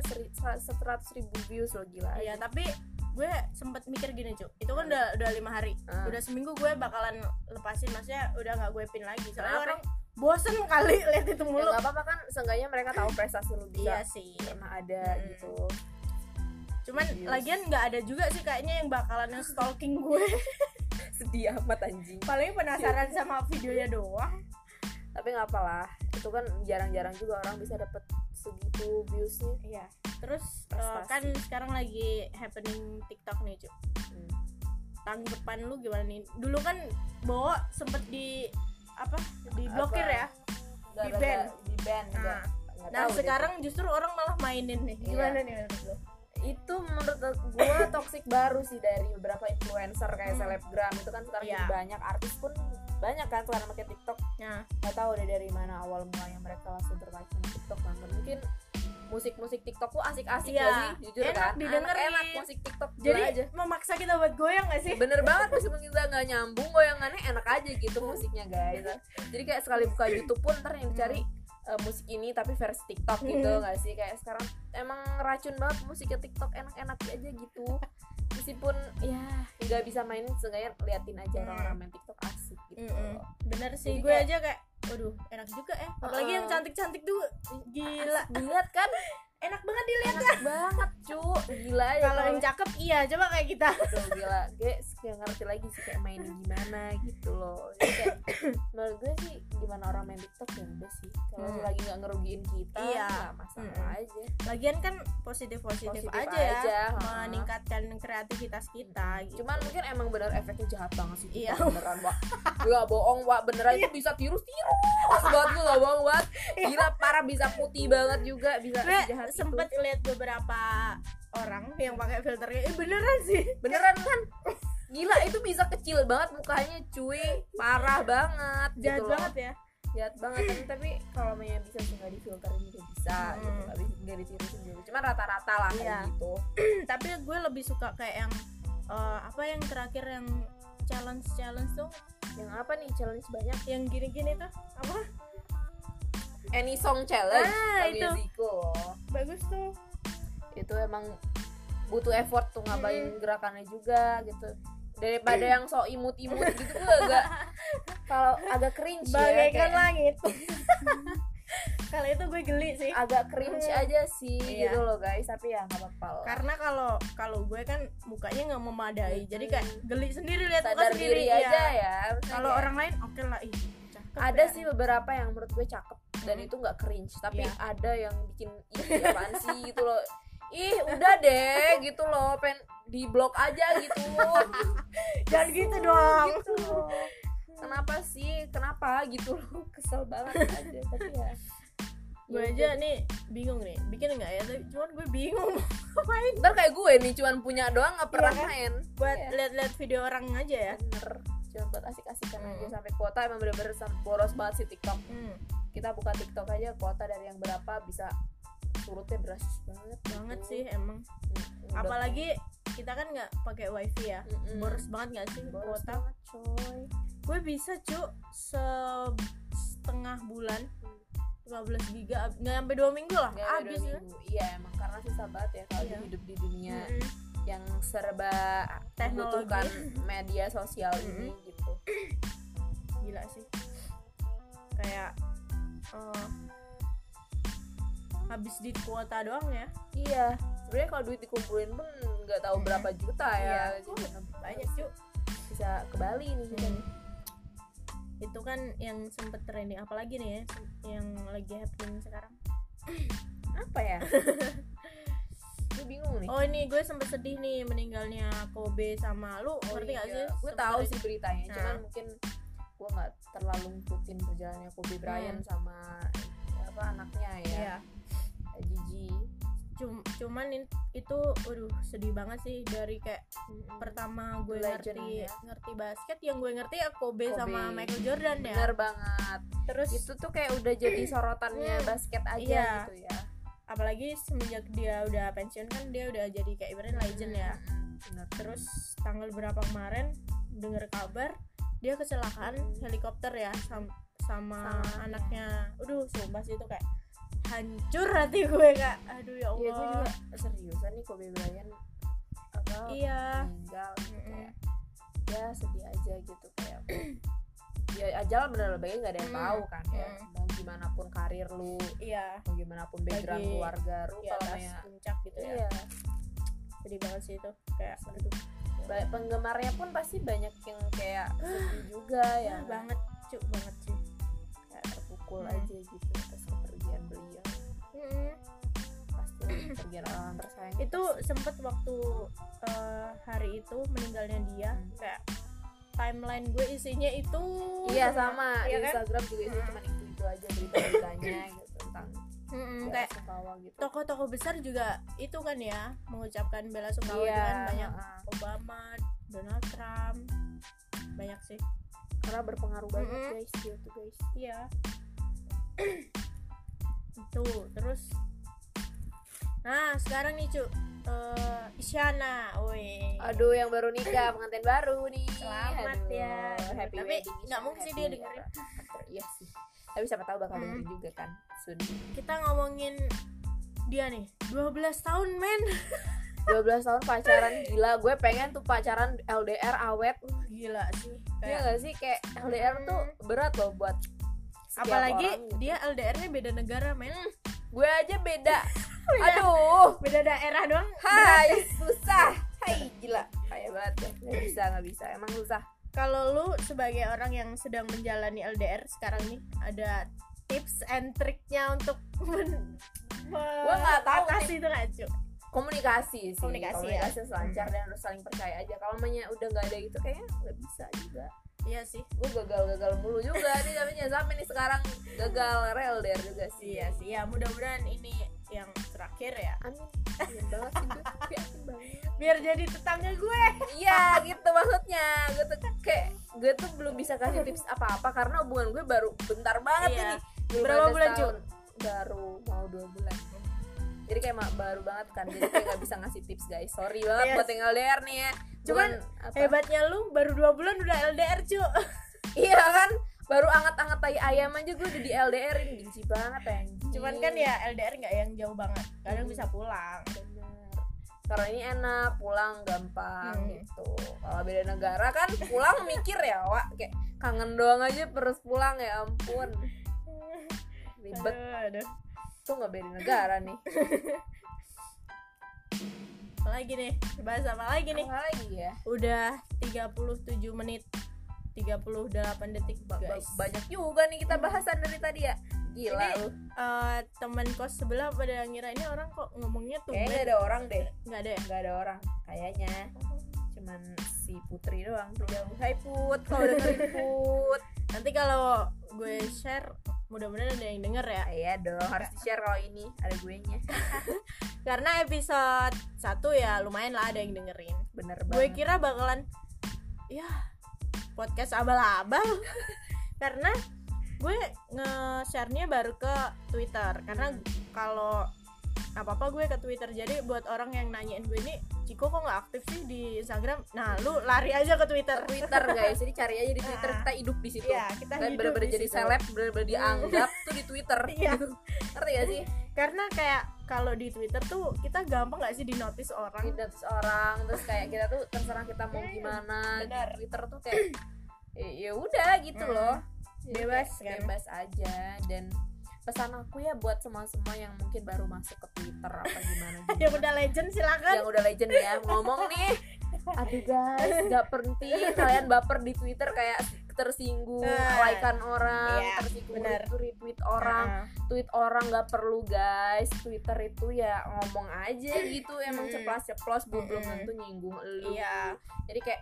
seratus ribu views loh gila. Iya, tapi gue sempet mikir gini cuy itu kan udah udah lima hari Ah. udah seminggu gue bakalan lepasin maksudnya udah nggak gue pin lagi soalnya Kenapa? orang bosen kali lihat itu ya mulu nggak apa-apa kan seenggaknya mereka tahu prestasi lu bisa iya sih pernah ada Hmm. gitu cuman Serius. lagian nggak ada juga sih kayaknya yang bakalan yang stalking gue sedih amat anjing paling penasaran sama videonya doang tapi nggak apalah itu kan jarang-jarang juga orang bisa dapet segitu viewsnya iya terus Prestasi. kan sekarang lagi happening TikTok nih cuy Hmm. tanggapan lu gimana nih dulu kan bawa sempet di apa diblokir Apa? ya Nggak- Di ban. di ban Nah. nggak- nggak nah tahu deh. sekarang justru orang malah mainin nih Iya. gimana nih menurut lu itu menurut gue toxic baru sih dari beberapa influencer kayak Hmm. selebgram. Itu kan sekarang Iya. jadi banyak. Artis pun banyak kan sekarang pakai TikTok. Nah. Nggak tahu deh dari mana awal mulanya mereka langsung sama TikTok kan. Mungkin musik-musik TikTok tuh asik-asik Iya. gak sih? Jujur Enak kan? didengerin. enak musik TikTok jadi aja. memaksa kita buat goyang gak sih? Bener banget meskipun kita nggak nyambung goyangannya enak aja gitu musiknya guys. Jadi kayak sekali buka YouTube pun ntar yang dicari eh, musik ini tapi versi TikTok gitu Hmm. nggak sih kayak sekarang emang racun banget musiknya TikTok enak-enak aja gitu meskipun ya nggak bisa mainin seenggaknya liatin aja Hmm. orang-orang main TikTok asik gitu Mm-mm. bener sih Jadi gue kayak- aja kayak waduh enak juga ya apalagi Uh-uh. yang cantik-cantik tuh gila dilihat kan enak banget dilihat enak banget cu gila ya kalau yang cakep iya coba kayak kita Aduh, gila gue kayak ngerti lagi sih kayak main gimana gitu loh Jadi kayak menurut gue sih gimana orang main TikTok ya udah sih kalau Hmm. lagi nggak ngerugiin kita Iya. nggak masalah Mm-mm. aja lagian kan positif positif, Positif aja, ya aja, ha. meningkatkan kreativitas kita gitu. cuman mungkin emang bener efeknya jahat banget sih Iya. Beneran wak gak bohong wak beneran itu bisa tirus tirus banget gue gak bohong banget gila parah bisa putih banget juga bisa jahat sempet lihat beberapa orang yang pakai filternya. Eh beneran sih. Beneran kan? gila itu bisa kecil banget mukanya cuy. Parah banget jahat gitu loh. banget ya. Jahat banget tapi, tapi kalau mainnya bisa sih nggak difilterin juga bisa Hmm. gitu bisa nggak ditirusin juga. Cuman rata-rata lah kayak Iya. gitu. Tapi gue lebih suka kayak yang eh, apa yang terakhir yang challenge challenge tuh? Yang apa nih? Challenge banyak. Yang gini-gini tuh. Apa any song challenge Ah, itu. Zico bagus tuh. Itu emang butuh effort tuh ngapain Hmm. gerakannya juga gitu. Daripada yang so imut-imut gitu gue agak kalau agak cringe ya bagaikan kayak langit. Kalau itu gue geli sih. Agak cringe aja sih Iya. gitu loh guys. Tapi ya nggak apa-apa lah karena kalau kalau gue kan mukanya nggak memadai jadi kayak geli sendiri lihat muka sendiri. diri iya. aja ya kalau orang lain oke lah ih ada sih beberapa yang menurut gue cakep dan Hmm. itu nggak cringe tapi Iya. ada yang bikin ih apaan sih? gitu loh. Ih udah deh gitu loh pen di blok aja gitu. Jangan gitu dong. gitu kenapa sih? Kenapa? gitu loh. Kesel banget aja tapi ya. Gue ya aja nih bingung nih. Bikin nggak ya? Tapi cuman gue bingung ngapain. Ntar kayak gue nih cuman punya doang nggak pernah Iya kan? main. Buat Iya. lihat-lihat video orang aja ya. Bener cuma buat asik-asikan aja Hmm. sampai kuota emang bener-bener boros banget sih TikTok. Hmm, kita buka TikTok aja kuota dari yang berapa bisa surutnya drastis banget banget gitu. sih emang. Mm, udah. Apalagi kita kan nggak pakai wifi ya. Mm-mm. boros banget nggak sih Boros kuota? banget coy. Gue bisa cu se- setengah bulan 15 giga ab- nggak sampai dua minggu lah habis ya. iya emang karena susah banget ya kalau Iya. hidup di dunia. Yang serba Teknologi. membutuhkan media sosial ini Mm-mm. gitu gila sih kayak eh, habis di kuota doang ya iya sebenarnya kalau duit dikumpulin pun nggak tahu Mm. berapa juta ya Iya. Jadi banyak cu bisa ke Bali nih kita Hmm. nih. itu kan yang sempet trending apalagi nih ya yang lagi happening sekarang apa ya bingung nih oh ini gue sempet sedih nih meninggalnya Kobe sama lu ngerti gak sih gue tahu ada- sih beritanya Nah. cuman mungkin gue nggak terlalu ngikutin perjalanannya Kobe Bryant sama apa anaknya ya Hmm. Iya. Gigi Cum- cuman in- itu aduh sedih banget sih dari kayak pertama gue Legend ngerti ya. ngerti basket yang gue ngerti ya Kobe, Kobe. sama Michael Jordan ya bener banget terus itu tuh kayak udah jadi sorotannya Hmm. basket aja Iya. gitu ya apalagi semenjak dia udah pensiun kan dia udah jadi kayak ibaratnya legend ya. Hmm, bener. Terus tanggal berapa kemarin denger kabar dia kecelakaan helikopter ya sam- sama, Sama. anaknya. aduh sumpah sih itu kayak hancur hati gue kak. Aduh ya Iya gue Allah. juga seriusan nih Kobe Bryant. Apa iya. meninggal gitu Mm-mm. kayak ya sedih aja gitu kayak ya ajal bener baiknya nggak ada yang Mm. tahu kan ya Mm. mau gimana pun karir lu iya mau gimana pun background Lagi keluarga lu di kalau atas namanya puncak gitu ya iya sedih banget sih itu kayak aduh ba- penggemarnya pun pasti banyak yang kayak sedih juga ya ya banget cuk banget sih kayak terpukul Hmm. aja gitu atas kepergian beliau Mm-mm. pasti kepergian orang tersayang itu sempet waktu eh, hari itu meninggalnya dia Hmm. kayak timeline gue isinya itu iya semua. sama Iya di kan? Instagram juga itu Hmm. cuma itu itu aja berita-beritanya gitu tentang Mm-mm, bela kayak gitu tokoh-tokoh besar juga itu kan ya mengucapkan bela sungkawa iya dengan banyak heeh. Obama, Donald Trump, banyak sih. karena berpengaruh banget Mm-mm. guys dia tuh guys Iya. itu terus. Nah sekarang nih cu, Eh, Isyana, woi. aduh yang baru nikah pengantin baru nih Selamat Aduh, ya. happy Tapi wedding nggak mungkin sih dia dengerin. iya sih tapi siapa tahu bakal Hmm. dengerin juga kan soon Kita ngomongin dia nih, 12 tahun men. 12 tahun pacaran gila gue pengen tuh pacaran LDR awet Uh, gila sih. Iya gak sih kayak LDR tuh berat loh buat apalagi orang gitu. dia LDR-nya beda negara men. gue aja beda aduh. Beda daerah doang. hai. Susah. Hai gila. Kayak banget ya. Nggak bisa nggak bisa. Emang susah. Kalau lu sebagai orang yang sedang menjalani LDR sekarang nih ada tips and triknya untuk men Gua nggak tahu. mengatasi itu nggak komunikasi sih. Komunikasi ya. komunikasi selancar dan harus saling percaya aja. Kalau namanya udah nggak ada gitu kayaknya nggak bisa juga iya sih. Gue gagal-gagal mulu juga nih tapi jangan sampai nih sekarang gagal LDR juga sih. Iya sih ya mudah-mudahan ini yang terakhir ya. Amin. Amin banget sih gue biar jadi tetangga gue. Iya gitu maksudnya. Gue tuh kayak Gue tuh belum bisa kasih tips apa-apa Karena hubungan gue baru bentar banget Iya. ini. Belum Berapa bulan, setahun. Baru mau dua bulan. Jadi kayak baru banget kan. Jadi kayak gak bisa ngasih tips guys. Sorry banget Yes. buat yang LDR nih ya Cuman, apa? hebatnya lu baru dua bulan udah LDR cu Iya kan Baru anget-anget tai ayam aja gue udah di LDR ini Benci banget anjing cuman kan ya LDR nggak yang jauh banget kadang Hmm. bisa pulang. Karena ini enak pulang gampang Hmm. gitu. Kalau beda negara kan pulang mikir ya, Wak. Kayak kangen doang aja terus pulang ya ampun. Ribet tuh nggak beda negara nih. lagi nih bahas apa lagi nih Apa lagi ya? udah 37 menit 38 detik Ba- ba- guys banyak juga nih kita bahasan dari tadi ya. Gila Ini- lu. Eh, teman kos sebelah pada ngira ini orang kok ngomongnya tuh Kayaknya ada orang deh. nggak ada ya Nggak ada orang. Kayaknya cuman si Putri doang tuh jauh. Hai Put, kalau dengerin Put. nanti kalau gue share mudah-mudahan ada yang denger ya Iya dong, harus di share kalau ini ada gue nya. karena episode 1 ya lumayan lah ada yang dengerin Bener gue banget. kira bakalan ya podcast abal-abal karena gue nge-share-nya baru ke Twitter karena Hmm. kalau apa apa gue ke Twitter jadi buat orang yang nanyain gue ini Ciko kok nggak aktif sih di Instagram nah lu lari aja ke Twitter Twitter guys, jadi cari aja di Twitter Ah. kita hidup di situ. Iya, kita Kita hidup bener-bener di jadi seleb, bener-bener dianggap tuh di Twitter. Iya. Ngerti gak sih? karena kayak kalau di Twitter tuh kita gampang nggak sih di notice orang Tidak orang, terus kayak kita tuh terserah kita mau Hmm, gimana benar. di Twitter tuh kayak ya ya udah gitu Hmm. loh. Bebas, kan? Bebas aja dan pesan aku ya buat semua-semua yang mungkin baru masuk ke Twitter apa gimana gimana. yang udah legend silakan yang udah legend ya ngomong nih aduh guys nggak penting kalian baper di Twitter kayak tersinggung Nah, likean orang iya, tersinggung benar. retweet orang Nah, tweet orang nggak perlu guys Twitter itu ya ngomong aja gitu emang Mm-mm. ceplos ceplos belum belum Mm-mm. tentu nyinggung lu iya jadi kayak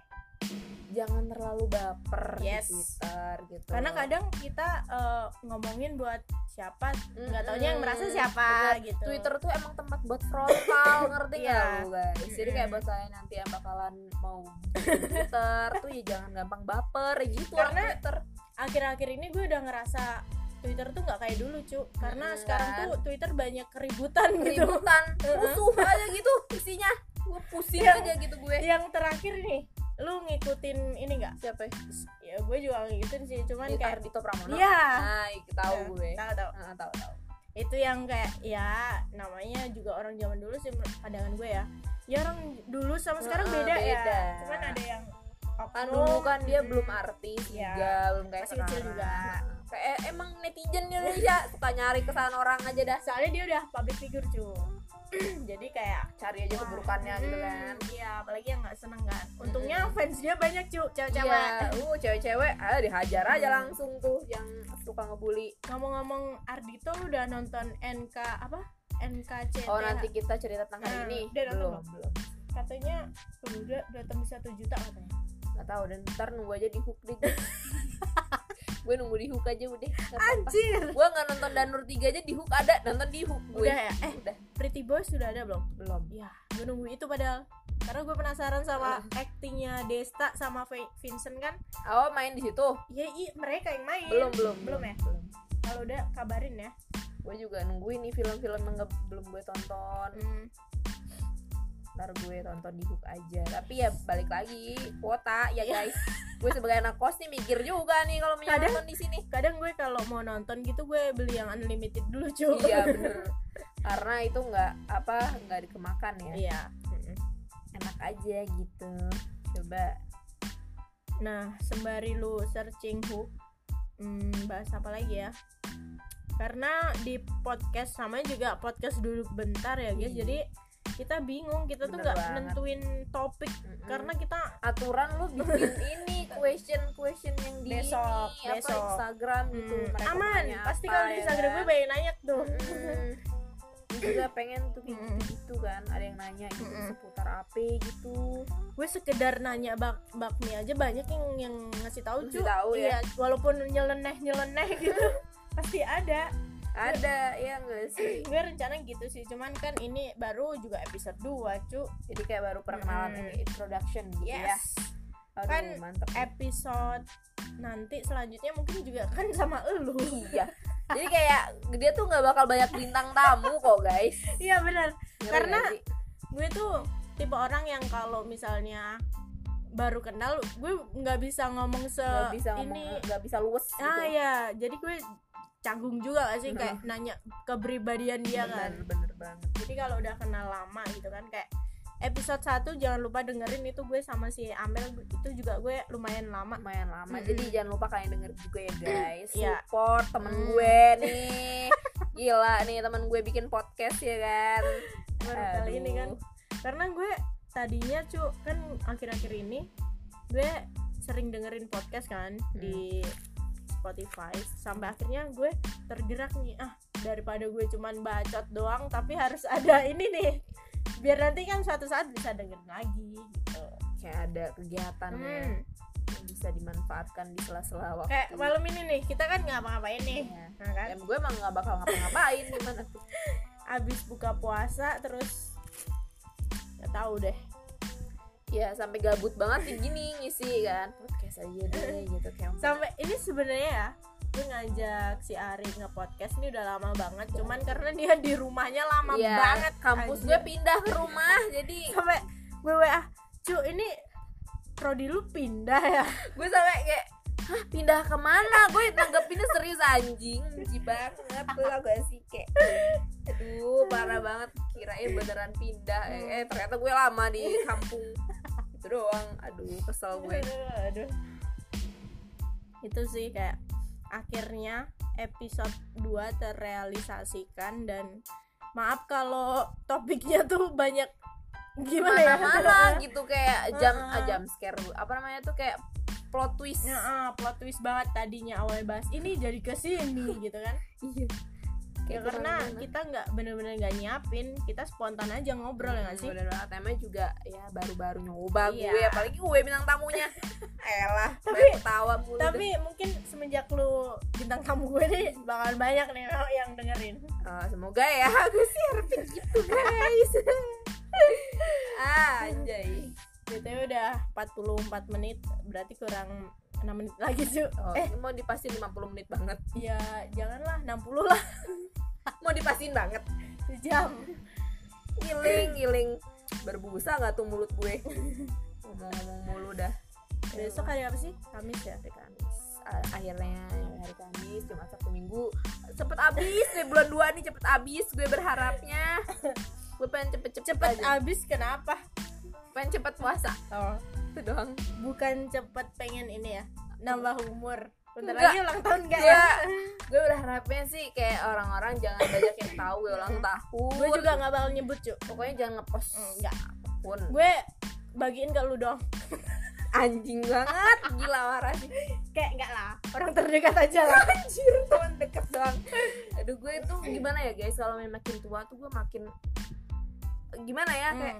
jangan terlalu baper Yes. di Twitter gitu karena kadang kita eh, ngomongin buat siapa nggak Mm-mm. taunya yang merasa siapa Bener. gitu Twitter tuh emang tempat buat frontal ngerti Iya. nggak lu guys jadi kayak buat kalian nanti yang bakalan mau Twitter tuh ya jangan gampang baper gitu orang Karena Twitter akhir-akhir ini gue udah ngerasa Twitter tuh nggak kayak dulu cu karena Mm, sekarang kan? tuh Twitter banyak keributan gitu ributan Mm-mm. musuh aja gitu isinya gue pusing Yang- aja gitu gue yang terakhir nih lu ngikutin ini nggak? Siapa? Ya? ya gue juga ngikutin sih cuman Ini kayak Ardito Pramono. Iya. Nah tahu Nah, gue. tahu tahu. Ah, tahu tahu. Itu yang kayak ya namanya juga orang zaman dulu sih pandangan gue ya. Ya orang dulu sama sekarang beda, ya. beda. cuman ada yang kan oknum, dulu kan dia mm, belum artis Iya. juga belum kayak Masih kecil juga. Kayak emang netizen di Indonesia suka nyari kesalahan orang aja dah soalnya dia udah public figure cu jadi kayak cari aja keburukannya gitu hmm, kan iya apalagi yang nggak seneng kan untungnya fans dia banyak cu cewek-cewek Iya, uh cewek-cewek ah dihajar aja Hmm. langsung tuh yang suka ngebully. ngomong-ngomong Ardito lu udah nonton NK apa NKCTH Oh nanti kita cerita tentang Nah, hari ini. udah belum, belum. katanya udah udah tembus satu juta katanya Gak tahu dan ntar nunggu aja di hook deh. gue nunggu di hook aja udah. Gak anjir Gue nggak nonton Danur 3 aja di hook ada, nonton di hook gue. udah ya eh Udah. Pretty Boys sudah ada belum Belum. ya gue nunggu itu padahal karena gue penasaran sama aktingnya Desta sama Vi- Vincent kan Oh main di situ? ya i mereka yang main Belum, belum, belum ya Belum. kalau udah kabarin ya Gue juga nungguin nih film-film yang belum gue tonton. Hmm, Ntar gue tonton di hook aja. Tapi ya balik lagi kuota ya guys. gue sebagai anak kos nih mikir juga nih kalau nonton di sini. kadang gue kalau mau nonton gitu gue beli yang unlimited dulu cuy iya bener karena itu nggak apa nggak dikemakan ya iya enak aja gitu coba Nah, sembari lu searching hook, hmm, bahas apa lagi ya? Karena di podcast sama juga podcast dulu bentar ya guys. Iya. Jadi kita bingung, kita tuh nggak nentuin topik Mm-mm. karena kita aturan lu bikin ini question question yang di Besok, ini, apa besok. Instagram gitu hmm, mereka aman. Pasti apa, kalau di ya Instagram gue kan? banyak nanya tuh. Gue juga pengen tuh kayak Mm-mm. gitu kan ada yang nanya gitu Mm-mm. seputar apa gitu gue sekedar nanya bak bakmi aja banyak yang yang ngasih tahu Ngasih cu. tahu ya? Iya, walaupun nyeleneh nyeleneh gitu pasti ada. Ada ya enggak sih? Gue rencana gitu sih, cuman kan ini baru juga episode 2 cu. jadi kayak baru perkenalan Mm-mm. ini introduction gitu ya. Yes. Aduh, Kan mantep. episode nanti selanjutnya mungkin juga kan sama elu. Iya. Jadi kayak dia tuh nggak bakal banyak bintang tamu kok guys. Iya benar. Ngeri Karena gue tuh tipe orang yang kalau misalnya baru kenal gue nggak bisa ngomong se nggak bisa ngomong ini. nggak bisa luwes gitu. ah ya jadi gue canggung juga gak sih? Kayak nanya kepribadian dia kan. bener, banget. Jadi kalau udah kenal lama gitu kan kayak episode 1 jangan lupa dengerin itu gue sama si Amel itu juga gue lumayan lama. Lumayan lama. Mm-mm. jadi jangan lupa kalian denger juga ya guys. Iya. support temen Mm. gue nih. Gila nih temen gue bikin podcast ya kan. Baru kali ini kan. Karena gue tadinya cu kan akhir-akhir ini gue sering dengerin podcast kan Hmm. di Spotify. Sampai akhirnya gue tergerak nih ah daripada gue cuman bacot doang tapi harus ada ini nih. Biar nanti kan suatu saat bisa dengerin lagi gitu. Kayak ada kegiatan Hmm. yang bisa dimanfaatkan di sela-sela waktu. Kayak malam ini nih kita kan ngapa-ngapain nih Iya. nah kan? Em, gue emang nggak bakal ngapa-ngapain gimana? Tuh abis buka puasa terus nggak tahu deh ya sampai gabut banget sih gini ngisi kan. Podcast aja deh gitu kayak sampai ini sebenarnya ya gue ngajak si Ari nge-podcast ini udah lama banget. Cuman karena dia di rumahnya lama Iya, banget kampus anjir. gue pindah ke rumah jadi sampai gue WA cu ini prodi lu pindah ya? Gue sampai kayak Hah, pindah ke mana? Gue nanggepinnya serius anjing. Benci banget. Lah gue sih kayak. Aduh parah banget. Kirain beneran pindah. Eh eh, ternyata gue lama di kampung. Itu doang. Aduh kesel gue. Aduh. itu sih kayak akhirnya episode 2 terrealisasikan dan maaf kalau topiknya tuh banyak gimana ya Mana-mana gitu kayak jam ah, jam scare Apa namanya tuh kayak plot twist. Ya, ah, plot twist banget tadinya awalnya bahas ini jadi ke sini gitu kan. Iya. Ya Kayak karena ke mana-mana. kita nggak bener-bener nggak nyiapin kita spontan aja ngobrol ya nggak sih? Bener banget. Emang juga ya baru-baru nyoba Iya. gue Apalagi gue bintang tamunya. Elah Tapi- ketawa mulu tapi mungkin semenjak lu bintang tamu gue nih bakal banyak nih yang dengerin. Eh, semoga ya gue sih harapin gitu guys ah anjay. Btw udah 44 menit berarti kurang 6 menit lagi sih oh, eh. mau dipastiin 50 menit banget. Ya janganlah 60 lah. Mau dipastiin banget. Sejam giling giling berbusa nggak tuh mulut gue? Ngomong-ngomong mulu dah. Besok hari apa sih? Kamis ya? Hari Kamis. A- akhirnya hari Kamis Jumat Sabtu Minggu. Cepet abis deh bulan 2 nih cepet abis gue berharapnya gue pengen cepet-cepet cepet aja. abis kenapa? Pengen cepet puasa. Oh. Itu doang. Bukan cepet pengen ini ya nambah umur. Bentar Enggak. lagi ulang tahun enggak Iya. ya gue berharapnya sih kayak orang-orang jangan banyak yang tahu gue ulang tahun. Gue juga nggak bakal nyebut cu pokoknya jangan ngepost enggak. pun gue bagiin ke lu dong anjing banget. Gila marah sih. Kayak enggak lah orang terdekat aja lah. Anjir. Teman deket doang. Aduh gue tuh gimana ya guys? Kalau makin tua tuh gue makin gimana ya kayak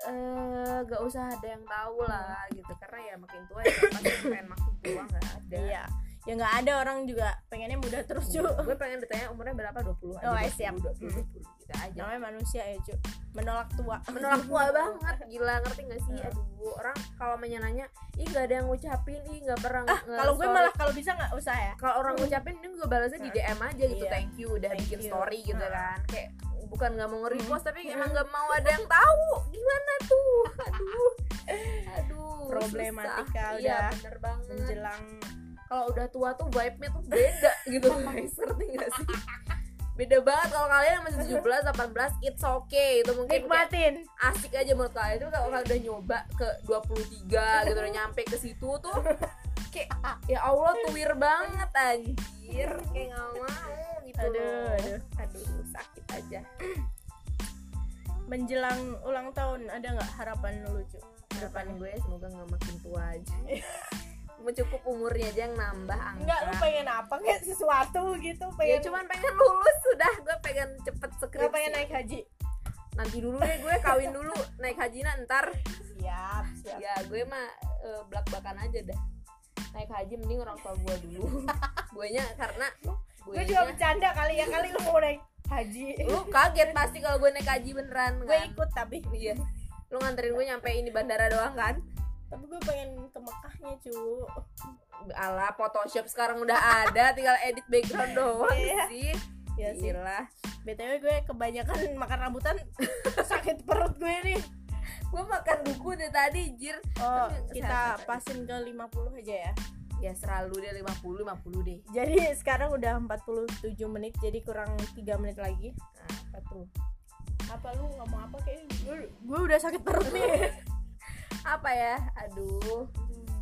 eh gak usah ada yang tahu lah gitu. Karena ya makin tua ya pasti pengen makin tua nggak ada. Iya. Ya nggak ada orang juga pengennya muda terus cu. Gue pengen ditanya umurnya berapa? 20 aja Oh, 20, siap. 20, Hmm. 20, gitu aja. Namanya manusia ya cu. Menolak tua. Menolak tua banget gila ngerti gak sih? Hmm. aduh orang kalau nanya ih gak ada yang ngucapin ih gak pernah ah kalau gue malah kalau bisa nggak usah ya. Kalau orang ngucapin ini gue balasnya di DM aja gitu Iya. thank you udah Thank bikin you. story gitu Hmm. kan. Kayak bukan nggak mau nge-repost tapi emang nggak mau ada yang tahu. Gimana tuh? Aduh. Aduh Problematika susah. udah iya bener banget. menjelang kalau udah tua tuh vibe-nya tuh beda gitu. Guys ngerti gak sih beda banget kalau kalian yang masih 17 18 it's okay. Itu mungkin nikmatin. asik aja menurut kalian. Itu kalau kalian udah nyoba ke 23 gitu udah nyampe ke situ tuh kayak ya Allah tuwir banget anjir. Kayak nggak mau gitu Aduh, aduh. aduh sakit aja. Menjelang ulang tahun ada nggak harapan lu cu harapan gue semoga nggak makin tua aja cukup umurnya aja yang nambah angka. Enggak, lu pengen apa? Kayak sesuatu gitu ya pengen cuman pengen lulus sudah. Gue pengen cepet skripsi. Pengen naik haji. Nanti dulu deh gue kawin dulu. Naik haji ntar. Siap siap. Ya gue mah eh, belak-belakan aja dah. Naik haji mending orang tua gue dulu. Gue nya karena gue gue juga bercanda kali ya kali lu mau naik haji. Lu kaget pasti kalau gue naik haji beneran gue kan? ikut tapi. Iya. Lu nganterin gue nyampe ini bandara doang kan tapi gue pengen ke Mekahnya cu. Ala Photoshop sekarang udah ada tinggal edit background doang Iya. sih. Ya sih. Gila. Btw gue kebanyakan makan rambutan sakit perut gue nih. Gue makan buku deh tadi jir oh Tapi kita pasin ke 50 aja ya. Ya selalu deh 50 50 deh. Jadi sekarang udah 47 menit jadi kurang 3 menit lagi. Nah, apa tuh? Apa lu ngomong apa kayak gue, gue udah sakit perut nih apa ya? Aduh.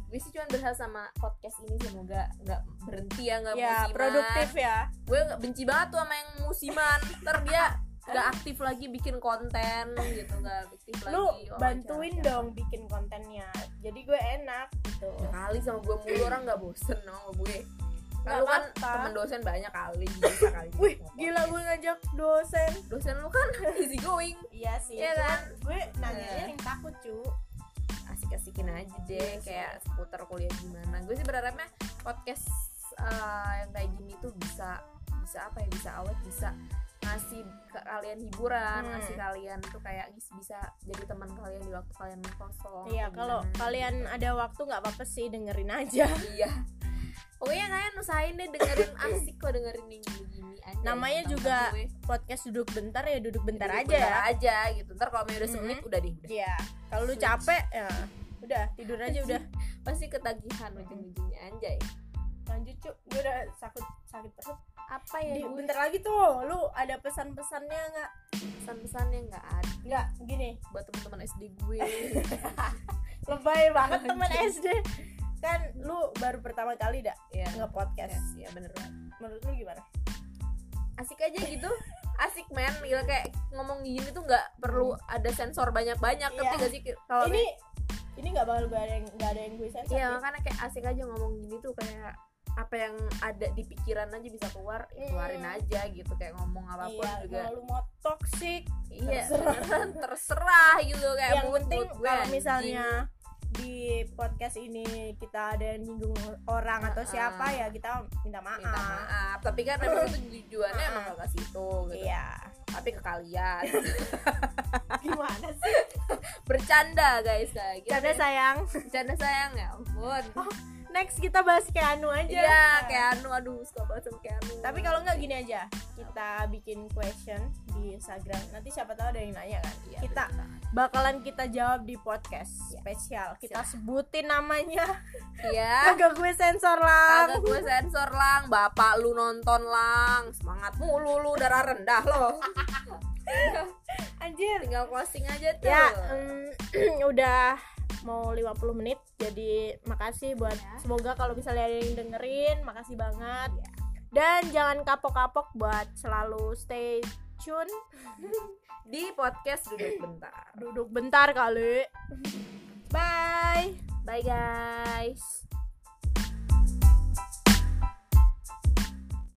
Gue sih cuma berharap sama podcast ini semoga nggak berhenti ya nggak ya musiman. produktif ya. Gue nggak benci banget tuh sama yang musiman. Ntar dia nggak aktif lagi bikin konten gitu nggak aktif lagi. Lu wawancara bantuin siapa. dong bikin kontennya. Jadi gue enak gitu. Ya kali sama gue mulu orang nggak bosen dong sama gue. Nggak kan lu kan temen dosen banyak kali bisa kali wih ngomong. gila gue ngajak dosen. Dosen lu kan easy going. Iya sih Iya kan? gue nanyanya Eh. yang takut cu asik-asikin aja deh Iya kayak seputar kuliah gimana. Gue sih berharapnya podcast eh, yang kayak gini tuh bisa bisa apa ya bisa awet bisa ngasih ke kalian hiburan Hmm. ngasih kalian tuh kayak bisa jadi teman kalian di waktu kalian kosong iya kalau kalian ada waktu nggak apa-apa sih dengerin aja. Iya pokoknya kalian usahain deh dengerin asik kok dengerin yang gini-gini aja. Namanya tentang juga gue. podcast duduk bentar ya duduk bentar Duduk aja ya. Bentar aja gitu. Ntar kalau udah semenit udah deh udah. Iya. Kalau lu capek ya udah tidur aja udah. pasti ketagihan ujung-ujungnya anjay lanjut cu gue udah sakit sakit perut. Apa ya Di- gue bentar lagi tuh lu ada pesan-pesannya nggak? Pesan-pesannya nggak ada. Nggak gini. Buat teman-teman SD gue. Lebay banget teman SD kan baru pertama kali dah ya nge-podcast. Ya bener banget. Menurut lu gimana? Asik aja gitu. Asik men. Gila kayak ngomong gini tuh nggak perlu ada sensor banyak-banyak Iya. ngerti gak sih? Kalau ini ini nggak bakal gue ada yang nggak ada yang gue sensor iya nih. makanya kayak asik aja ngomong gini tuh kayak apa yang ada di pikiran aja bisa keluar ya keluarin Hmm. aja gitu. Kayak ngomong apa pun iya juga kalau lu mau toxic iya terserah. terserah gitu kayak yang penting kalau misalnya di podcast ini kita ada yang nyinggung orang atau Ah, siapa ya kita minta maaf, minta maaf. Tapi kan memang itu tujuannya Ah. emang gak ke situ gitu. Iya. Tapi ke kalian. Gimana sih? Bercanda guys kayak gitu Canda sayang. Bercanda sayang ya ampun next kita bahas Keanu aja. Iya kayak anu aduh suka banget sama kayak anu tapi kalau nggak gini aja. Kita bikin question di Instagram. Nanti siapa tahu ada yang nanya kan? Iya, kita bener bakalan kita jawab di podcast Ya. spesial. Kita sebutin namanya. Ya agak gue sensor lah kagak gue sensor lang. Bapak lu nonton lang. Semangat mulu lu darah rendah lo. Anjir. Tinggal closing aja tuh. Ya em, udah mau 50 menit jadi makasih buat Ya. semoga kalau misalnya ada yang dengerin makasih banget Ya. dan jangan kapok-kapok buat selalu stay tune di podcast duduk bentar duduk bentar kali bye bye guys